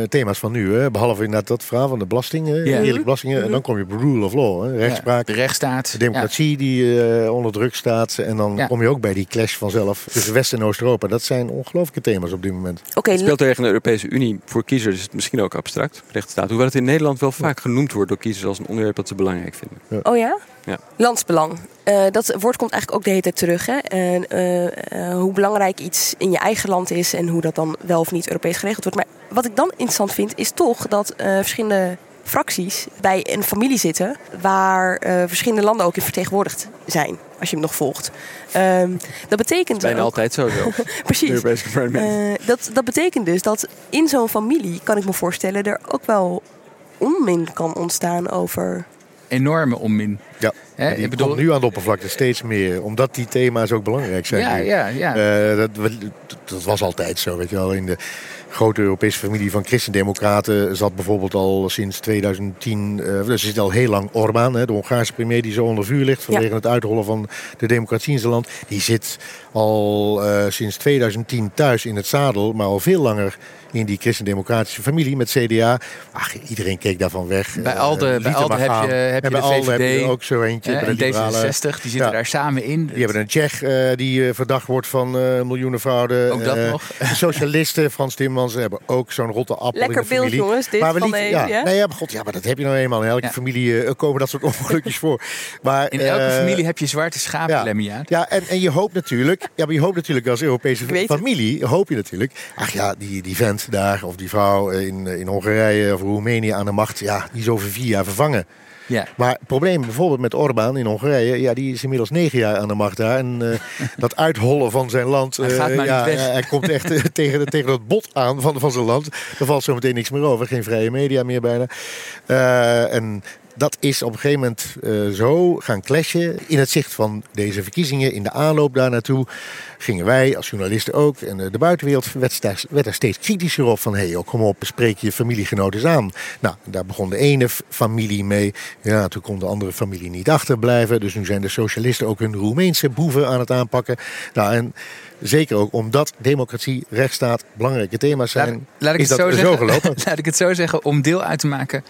thema's van nu. Hè? Behalve inderdaad dat verhaal van de belastingen, ja. eerlijke belastingen. En dan kom je op rule of law, hè? rechtspraak. Ja, de rechtsstaat. De democratie ja. die uh, onder druk staat. En dan kom je ook bij die clash vanzelf tussen West- en Oost-Europa. Dat zijn ongelooflijke thema's op dit moment. Okay, het speelt tegen de Europese Unie. Voor kiezers is het misschien ook abstract, rechtsstaat. Hoewel het in Nederland wel vaak genoemd wordt door kiezers als een onderwerp dat ze belangrijk vinden. Oh ja? Ja. Landsbelang. Uh, dat woord komt eigenlijk ook de hele tijd terug. Hè? En, uh, uh, hoe belangrijk iets in je eigen land is en hoe dat dan wel of niet Europees geregeld wordt. Maar wat ik dan interessant vind, is toch dat verschillende fracties bij een familie zitten waar verschillende landen ook in vertegenwoordigd zijn. Als je hem nog volgt. Ehm, dat betekent. Bijna ook, altijd zo. Precies. dat, dat betekent dus dat in zo'n familie, kan ik me voorstellen, er ook wel onmin kan ontstaan over enorme onmin. He, die ik bedoel... komt nu aan de oppervlakte steeds meer. Omdat die thema's ook belangrijk zijn. Ja, ja, ja. Uh, dat, dat, was altijd zo, weet je wel. In de grote Europese familie van christendemocraten zat bijvoorbeeld al sinds 2010... Uh, dus er zit al heel lang Orbán, de Hongaarse premier die zo onder vuur ligt... vanwege het uithollen van de democratie in zijn land. Die zit al uh, sinds 2010 thuis in het zadel, maar al veel langer in die christendemocratische familie met CDA. Ach, iedereen keek daarvan weg. Bij Alde, uh, bij Alde heb je, heb je de VVD. Heb je ook zo eentje. En D66, die zitten daar samen in. Die hebben een Tsjech uh, die uh, verdacht wordt van uh, miljoenen fraude. Ook dat nog. De socialisten, Frans Timmermans, hebben ook zo'n rotte appel Lekker in de familie. beeld jongens, dit maar we van ja, ja? Nee, ja, maar god, ja, maar dat heb je nou eenmaal. In elke familie komen dat soort ongelukjes voor. Maar, in elke familie heb je zwarte schapen, ja. Ja, en, en je hoopt natuurlijk, ja, maar je hoopt natuurlijk als Europese familie, hoop je natuurlijk, ach ja, die, die vent daar of die vrouw in, in Hongarije of Roemenië aan de macht, ja, die is over vier jaar vervangen. Ja. Maar het probleem bijvoorbeeld met Orbán in Hongarije, ja, die is inmiddels negen jaar aan de macht daar. En uh, dat uithollen van zijn land, uh, hij, ja, hij komt echt tegen, tegen dat bot aan van, van zijn land. Er valt zo meteen niks meer over, geen vrije media meer bijna. en dat is op een gegeven moment uh, zo gaan clashen. In het zicht van deze verkiezingen, in de aanloop daar naartoe, gingen wij als journalisten ook. En uh, de buitenwereld werd, daar, werd steeds kritischer op. Van hé, hey, kom op, spreek je familiegenoten eens aan. Nou, daar begon de ene familie mee. Ja, toen kon de andere familie niet achterblijven. Dus nu zijn de socialisten ook hun Roemeense boeven aan het aanpakken. Nou, en zeker ook omdat democratie, rechtsstaat belangrijke thema's zijn. Laat, laat ik is het dat zo, zo zeggen, gelopen? laat ik het zo zeggen, om deel uit te maken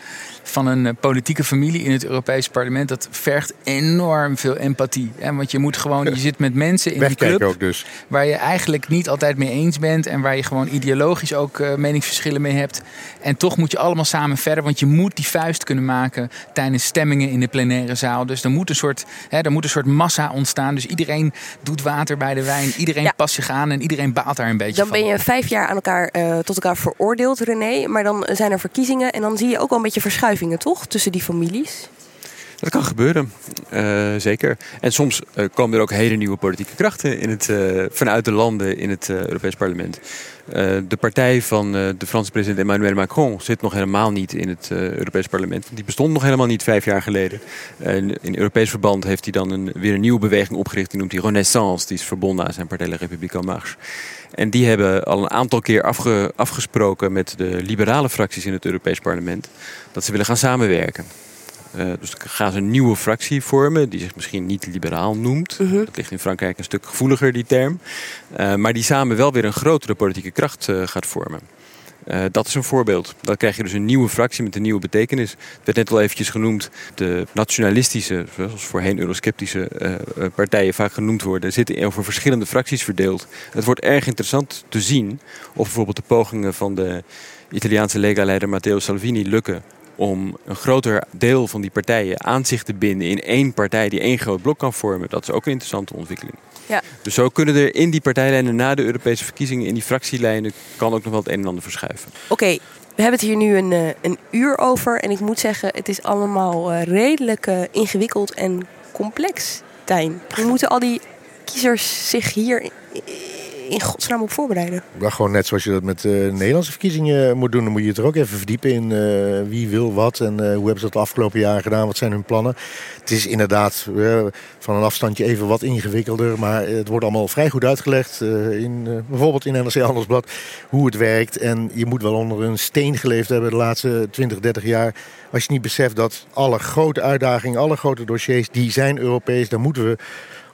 van een uh, politieke familie in het Europese parlement, dat vergt enorm veel empathie. Hè? Want je moet gewoon, je zit met mensen in een club ook dus. waar je eigenlijk niet altijd mee eens bent en waar je gewoon ideologisch ook uh, meningsverschillen mee hebt. En toch moet je allemaal samen verder, want je moet die vuist kunnen maken tijdens stemmingen in de plenaire zaal. Dus er moet een soort, hè, er moet een soort massa ontstaan. Dus iedereen doet water bij de wijn, iedereen ja. past zich aan en iedereen baalt daar een beetje dan van. ben je vijf jaar aan elkaar, uh, tot elkaar veroordeeld, René. Maar dan zijn er verkiezingen en dan zie je ook wel een beetje toch? Tussen die families. Dat kan gebeuren, uh, zeker. En soms uh, komen er ook hele nieuwe politieke krachten in het, uh, vanuit de landen in het Europees Parlement. de partij van de Franse president Emmanuel Macron zit nog helemaal niet in het Europees Parlement. Die bestond nog helemaal niet vijf jaar geleden. in Europees verband heeft hij dan een, weer een nieuwe beweging opgericht. Die noemt hij Renaissance. Die is verbonden aan zijn partij La République En Marche. En die hebben al een aantal keer afge, afgesproken met de liberale fracties in het Europees Parlement dat ze willen gaan samenwerken. Uh, dus dan gaan ze een nieuwe fractie vormen, die zich misschien niet liberaal noemt. Mhm. Dat ligt in Frankrijk een stuk gevoeliger, die term. Uh, maar die samen wel weer een grotere politieke kracht uh, gaat vormen. Dat is een voorbeeld. Dan krijg je dus een nieuwe fractie met een nieuwe betekenis. Het werd net al eventjes genoemd. De nationalistische, zoals voorheen eurosceptische partijen vaak genoemd worden, zitten over verschillende fracties verdeeld. Het wordt erg interessant te zien of bijvoorbeeld de pogingen van de Italiaanse Lega-leider Matteo Salvini lukken om een groter deel van die partijen aan zich te binden in één partij die één groot blok kan vormen. Dat is ook een interessante ontwikkeling. Ja. Dus zo kunnen er in die partijlijnen na de Europese verkiezingen, in die fractielijnen, kan ook nog wel het een en ander verschuiven. Oké, okay, we hebben het hier nu een, uh, een uur over. En ik moet zeggen, het is allemaal uh, redelijk uh, ingewikkeld en complex, Tijn. Hoe moeten al die kiezers zich hier in godsnaam op voorbereiden? Ja, gewoon net zoals je dat met uh, Nederlandse verkiezingen moet doen. Dan moet je het er ook even verdiepen in uh, wie wil wat en hoe hebben ze dat de afgelopen jaren gedaan. Wat zijn hun plannen? Het is inderdaad van een afstandje even wat ingewikkelder. Maar het wordt allemaal vrij goed uitgelegd. in, bijvoorbeeld in NRC Handelsblad hoe het werkt. En je moet wel onder een steen geleefd hebben de laatste 20, 30 jaar. Als je niet beseft dat alle grote uitdagingen, alle grote dossiers, die zijn Europees. Daar moeten we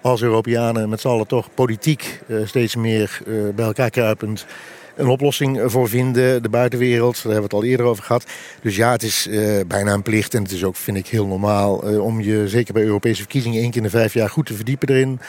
als Europeanen met z'n allen toch politiek uh, steeds meer uh, bij elkaar kruipend een oplossing voor vinden. De buitenwereld, daar hebben we het al eerder over gehad. Dus ja, het is bijna een plicht en het is ook, vind ik, heel normaal om je zeker bij Europese verkiezingen één keer in de vijf jaar goed te verdiepen erin.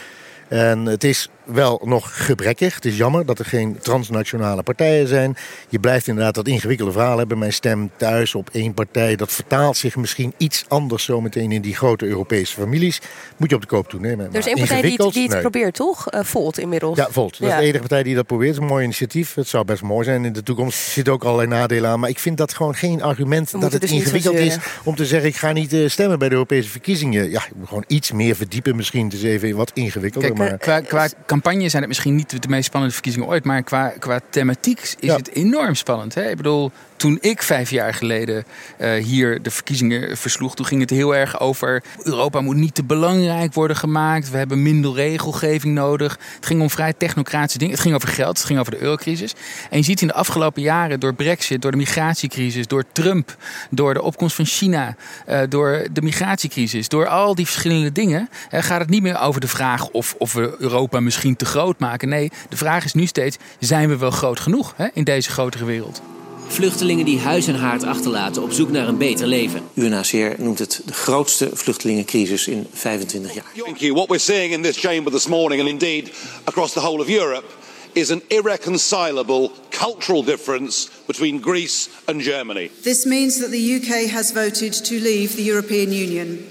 En het is wel nog gebrekkig. Het is jammer dat er geen transnationale partijen zijn. Je blijft inderdaad dat ingewikkelde verhaal hebben. Mijn stem thuis op één partij. Dat vertaalt zich misschien iets anders zometeen in die grote Europese families. Moet je op de koop toenemen. Er is één partij die het, die het probeert, toch? Uh, Volt inmiddels. Ja, Volt. Dat is de enige partij die dat probeert. Een mooi initiatief. Het zou best mooi zijn in de toekomst. Er zitten ook allerlei nadelen aan. Maar ik vind dat gewoon geen argument dat het dus ingewikkeld is om te zeggen... ik ga niet uh, stemmen bij de Europese verkiezingen. Ja, moet gewoon iets meer verdiepen misschien. Het is even wat ingewikkelder. Kijk, maar... qua, qua campagne zijn het misschien niet de meest spannende verkiezingen ooit. Maar qua, qua thematiek is het enorm spannend. Hè? Ik bedoel, toen ik vijf jaar geleden uh, hier de verkiezingen versloeg, toen ging het heel erg over Europa moet niet te belangrijk worden gemaakt. We hebben minder regelgeving nodig. Het ging om vrij technocratische dingen. Het ging over geld, het ging over de eurocrisis. En je ziet in de afgelopen jaren door Brexit, door de migratiecrisis, door Trump, door de opkomst van China, uh, door de migratiecrisis, door al die verschillende dingen, uh, gaat het niet meer over de vraag of, of we Europa misschien te groot maken. Nee, de vraag is nu steeds: zijn we wel groot genoeg hè, in deze grotere wereld? Vluchtelingen die huis en haard achterlaten op zoek naar een beter leven. UNHCR noemt het de grootste vluchtelingencrisis in 25 jaar. Thank you. What we're seeing in this chamber this morning and indeed across the whole of Europe is an irreconcilable cultural difference between Greece and Germany. This means that the UK has voted to leave the European Union.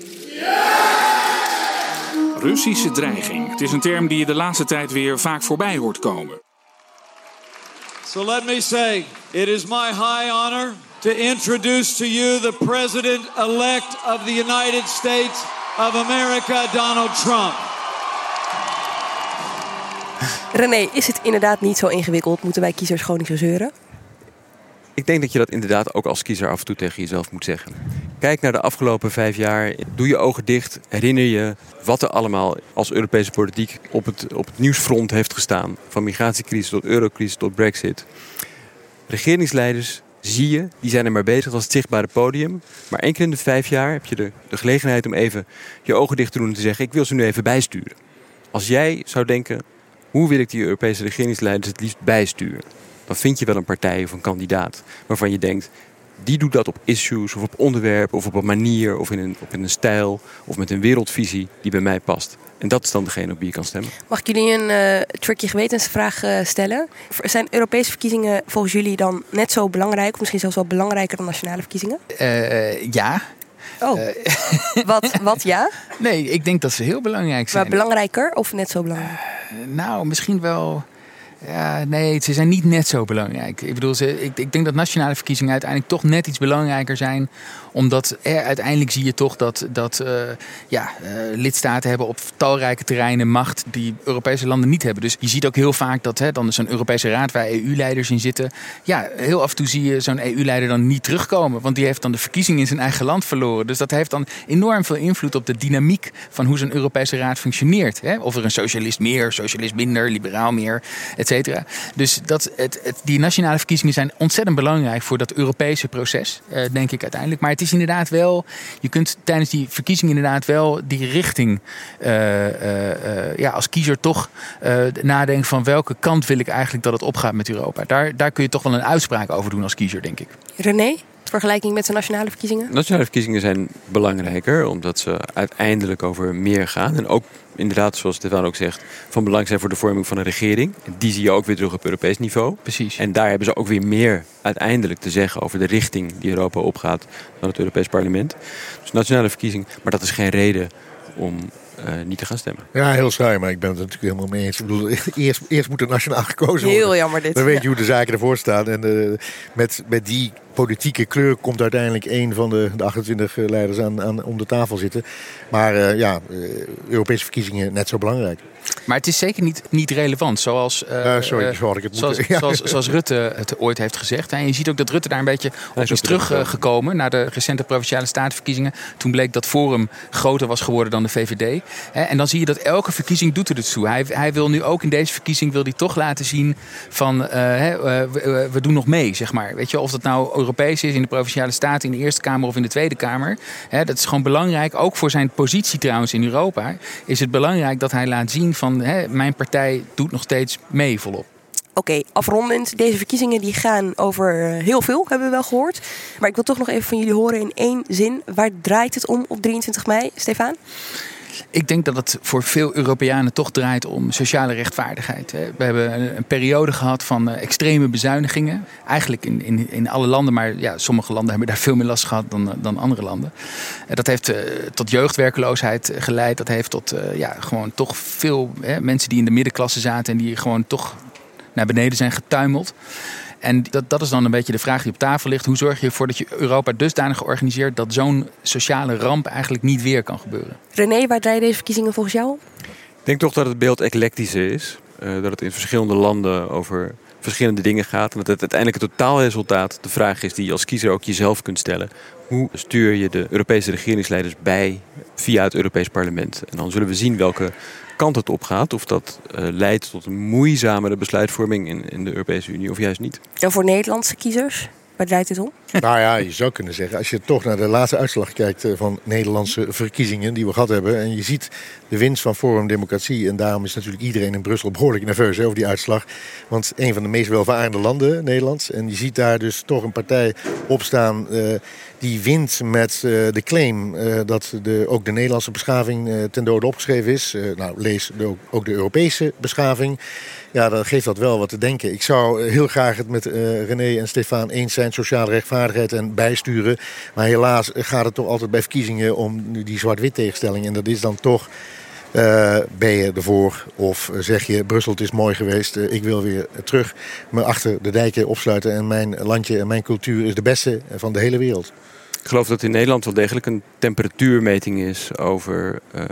Russische dreiging. Het is een term die je de laatste tijd weer vaak voorbij hoort komen. So let me say, it is my high honor to introduce to you the President elect of the United States of America, Donald Trump. René, is het inderdaad niet zo ingewikkeld? Moeten wij kiezers gewoon niet zo zeuren? Ik denk dat je dat inderdaad ook als kiezer af en toe tegen jezelf moet zeggen. Kijk naar de afgelopen vijf jaar. Doe je ogen dicht. Herinner je wat er allemaal als Europese politiek op het, op het nieuwsfront heeft gestaan. Van migratiecrisis tot eurocrisis tot brexit. Regeringsleiders zie je, die zijn er maar bezig als het zichtbare podium. Maar één keer in de vijf jaar heb je de, de gelegenheid om even je ogen dicht te doen en te zeggen: Ik wil ze nu even bijsturen. Als jij zou denken: hoe wil ik die Europese regeringsleiders het liefst bijsturen? Dan vind je wel een partij of een kandidaat waarvan je denkt: die doet dat op issues of op onderwerpen of op een manier of in een, op in een stijl of met een wereldvisie die bij mij past. En dat is dan degene op wie je kan stemmen. Mag ik jullie een uh, tricky gewetensvraag uh, stellen? Zijn Europese verkiezingen volgens jullie dan net zo belangrijk, of misschien zelfs wel belangrijker dan nationale verkiezingen? Uh, ja. Oh, wat, wat ja? Nee, ik denk dat ze heel belangrijk zijn. Maar belangrijker of net zo belangrijk? nou, misschien wel. Ja, nee, ze zijn niet net zo belangrijk. Ik bedoel, ze, ik, ik denk dat nationale verkiezingen uiteindelijk toch net iets belangrijker zijn omdat uiteindelijk zie je toch dat, dat uh, ja, uh, lidstaten hebben op talrijke terreinen macht die Europese landen niet hebben. Dus je ziet ook heel vaak dat hè, dan zo'n Europese raad waar EU-leiders in zitten. Ja, heel af en toe zie je zo'n EU-leider dan niet terugkomen. Want die heeft dan de verkiezing in zijn eigen land verloren. Dus dat heeft dan enorm veel invloed op de dynamiek van hoe zo'n Europese raad functioneert. Hè? Of er een socialist meer, socialist minder, liberaal meer, Dus dat, het, het, die nationale verkiezingen zijn ontzettend belangrijk voor dat Europese proces, uh, denk ik uiteindelijk. Maar het is inderdaad wel, je kunt tijdens die verkiezingen inderdaad wel die richting uh, uh, ja, als kiezer toch nadenken van welke kant wil ik eigenlijk dat het opgaat met Europa. Daar, daar kun je toch wel een uitspraak over doen als kiezer, denk ik. René? Vergelijking met de nationale verkiezingen? Nationale verkiezingen zijn belangrijker omdat ze uiteindelijk over meer gaan. En ook inderdaad, zoals Stefan ook zegt, van belang zijn voor de vorming van een regering. Die zie je ook weer terug op Europees niveau. Precies. En daar hebben ze ook weer meer uiteindelijk te zeggen over de richting die Europa opgaat dan het Europees Parlement. Dus nationale verkiezingen, maar dat is geen reden om uh, niet te gaan stemmen. Ja, heel saai, maar ik ben het natuurlijk helemaal mee eens. Ik bedoel, eerst, eerst moet er nationaal gekozen worden. Heel jammer dit. Dan weet je hoe de zaken ervoor staan. En uh, met, met die politieke kleur komt uiteindelijk een van de, de 28 leiders aan, aan, om de tafel zitten. Maar uh, ja, Europese verkiezingen net zo belangrijk. Maar het is zeker niet, niet relevant, zoals, uh, sorry, ik het zoals, zoals, zoals Rutte het ooit heeft gezegd. En je ziet ook dat Rutte daar een beetje op is teruggekomen naar de recente provinciale statenverkiezingen. Toen bleek dat Forum groter was geworden dan de VVD. En dan zie je dat elke verkiezing doet er het toe. Hij, hij wil nu ook in deze verkiezing wil hij toch laten zien van uh, we, we, doen nog mee, zeg maar. Weet je, of dat nou Europees is in de provinciale staten, in de Eerste Kamer of in de Tweede Kamer. dat is gewoon belangrijk, ook voor zijn positie trouwens in Europa, is het belangrijk dat hij laat zien van hè, mijn partij doet nog steeds mee volop. Oké, afrondend. Deze verkiezingen die gaan over heel veel, hebben we wel gehoord. Maar ik wil toch nog even van jullie horen in één zin. Waar draait het om op 23 mei, Stefan? Ik denk dat het voor veel Europeanen toch draait om sociale rechtvaardigheid. We hebben een periode gehad van eh, extreme bezuinigingen. Eigenlijk in, in, in alle landen, maar ja, sommige landen hebben daar veel meer last gehad dan, dan andere landen. Dat heeft tot jeugdwerkeloosheid geleid. Dat heeft tot ja, gewoon toch veel hè, mensen die in de middenklasse zaten en die gewoon toch naar beneden zijn getuimeld. En dat, dat is dan een beetje de vraag die op tafel ligt. Hoe zorg je ervoor dat je Europa dusdanig organiseert dat zo'n sociale ramp eigenlijk niet weer kan gebeuren? René, waar draaien deze verkiezingen volgens jou? Ik denk toch dat het beeld eclectischer is. Uh, dat het in verschillende landen over verschillende dingen gaat. En dat het uiteindelijk het totaalresultaat de vraag is die je als kiezer ook jezelf kunt stellen. Hoe stuur je de Europese regeringsleiders bij via het Europees Parlement? En dan zullen we zien welke kant het op gaat. Of dat uh, leidt tot een moeizamere besluitvorming in, in de Europese Unie of juist niet. En voor Nederlandse kiezers? Waar draait dit om? Nou ja, je zou kunnen zeggen, als je toch naar de laatste uitslag kijkt eh, van Nederlandse verkiezingen die we gehad hebben. En je ziet de winst van Forum Democratie. En daarom is natuurlijk iedereen in Brussel behoorlijk nerveus over die uitslag. Want een van de meest welvarende landen, Nederlands. En je ziet daar dus toch een partij opstaan uh, die wint met uh, de claim dat de, ook de Nederlandse beschaving ten dode opgeschreven is. nou, lees de, ook de Europese beschaving. Ja, dan geeft dat wel wat te denken. Ik zou heel graag het met René en Stefan eens zijn, sociale en bijsturen. Maar helaas gaat het toch altijd bij verkiezingen om die zwart-wit tegenstelling. En dat is dan toch uh, ben je ervoor of zeg je Brussel het is mooi geweest, uh, ik wil weer terug me achter de dijken opsluiten en mijn landje en mijn cultuur is de beste van de hele wereld. Ik geloof dat in Nederland wel degelijk een temperatuurmeting is over uh,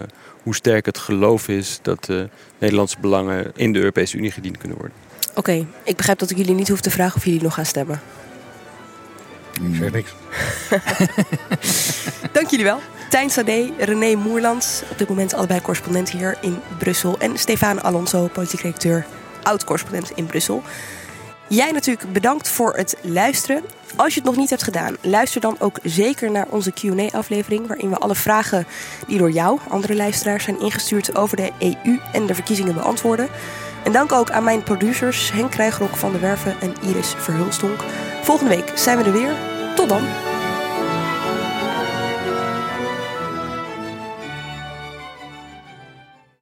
hoe sterk het geloof is dat de Nederlandse belangen in de Europese Unie gediend kunnen worden. Oké, okay, ik begrijp dat ik jullie niet hoef te vragen of jullie nog gaan stemmen. Ik zeg niks. Dank jullie wel. Tijn Sade, René Moerlands, op dit moment allebei correspondent hier in Brussel. En Stefan Alonso, politiek redacteur, oud-correspondent in Brussel. Jij natuurlijk bedankt voor het luisteren. Als je het nog niet hebt gedaan, luister dan ook zeker naar onze QA-aflevering. Waarin we alle vragen die door jou, andere luisteraars, zijn ingestuurd over de EU en de verkiezingen beantwoorden. En dank ook aan mijn producers Henk Krijgrok van de Werven en Iris Verhulstonk. Volgende week zijn we er weer. Tot dan!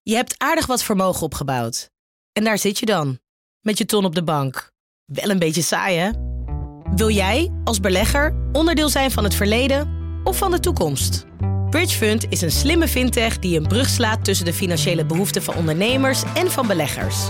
Je hebt aardig wat vermogen opgebouwd. En daar zit je dan, met je ton op de bank. Wel een beetje saai, hè? Wil jij, als belegger, onderdeel zijn van het verleden of van de toekomst? Bridgefund is een slimme fintech die een brug slaat tussen de financiële behoeften van ondernemers en van beleggers.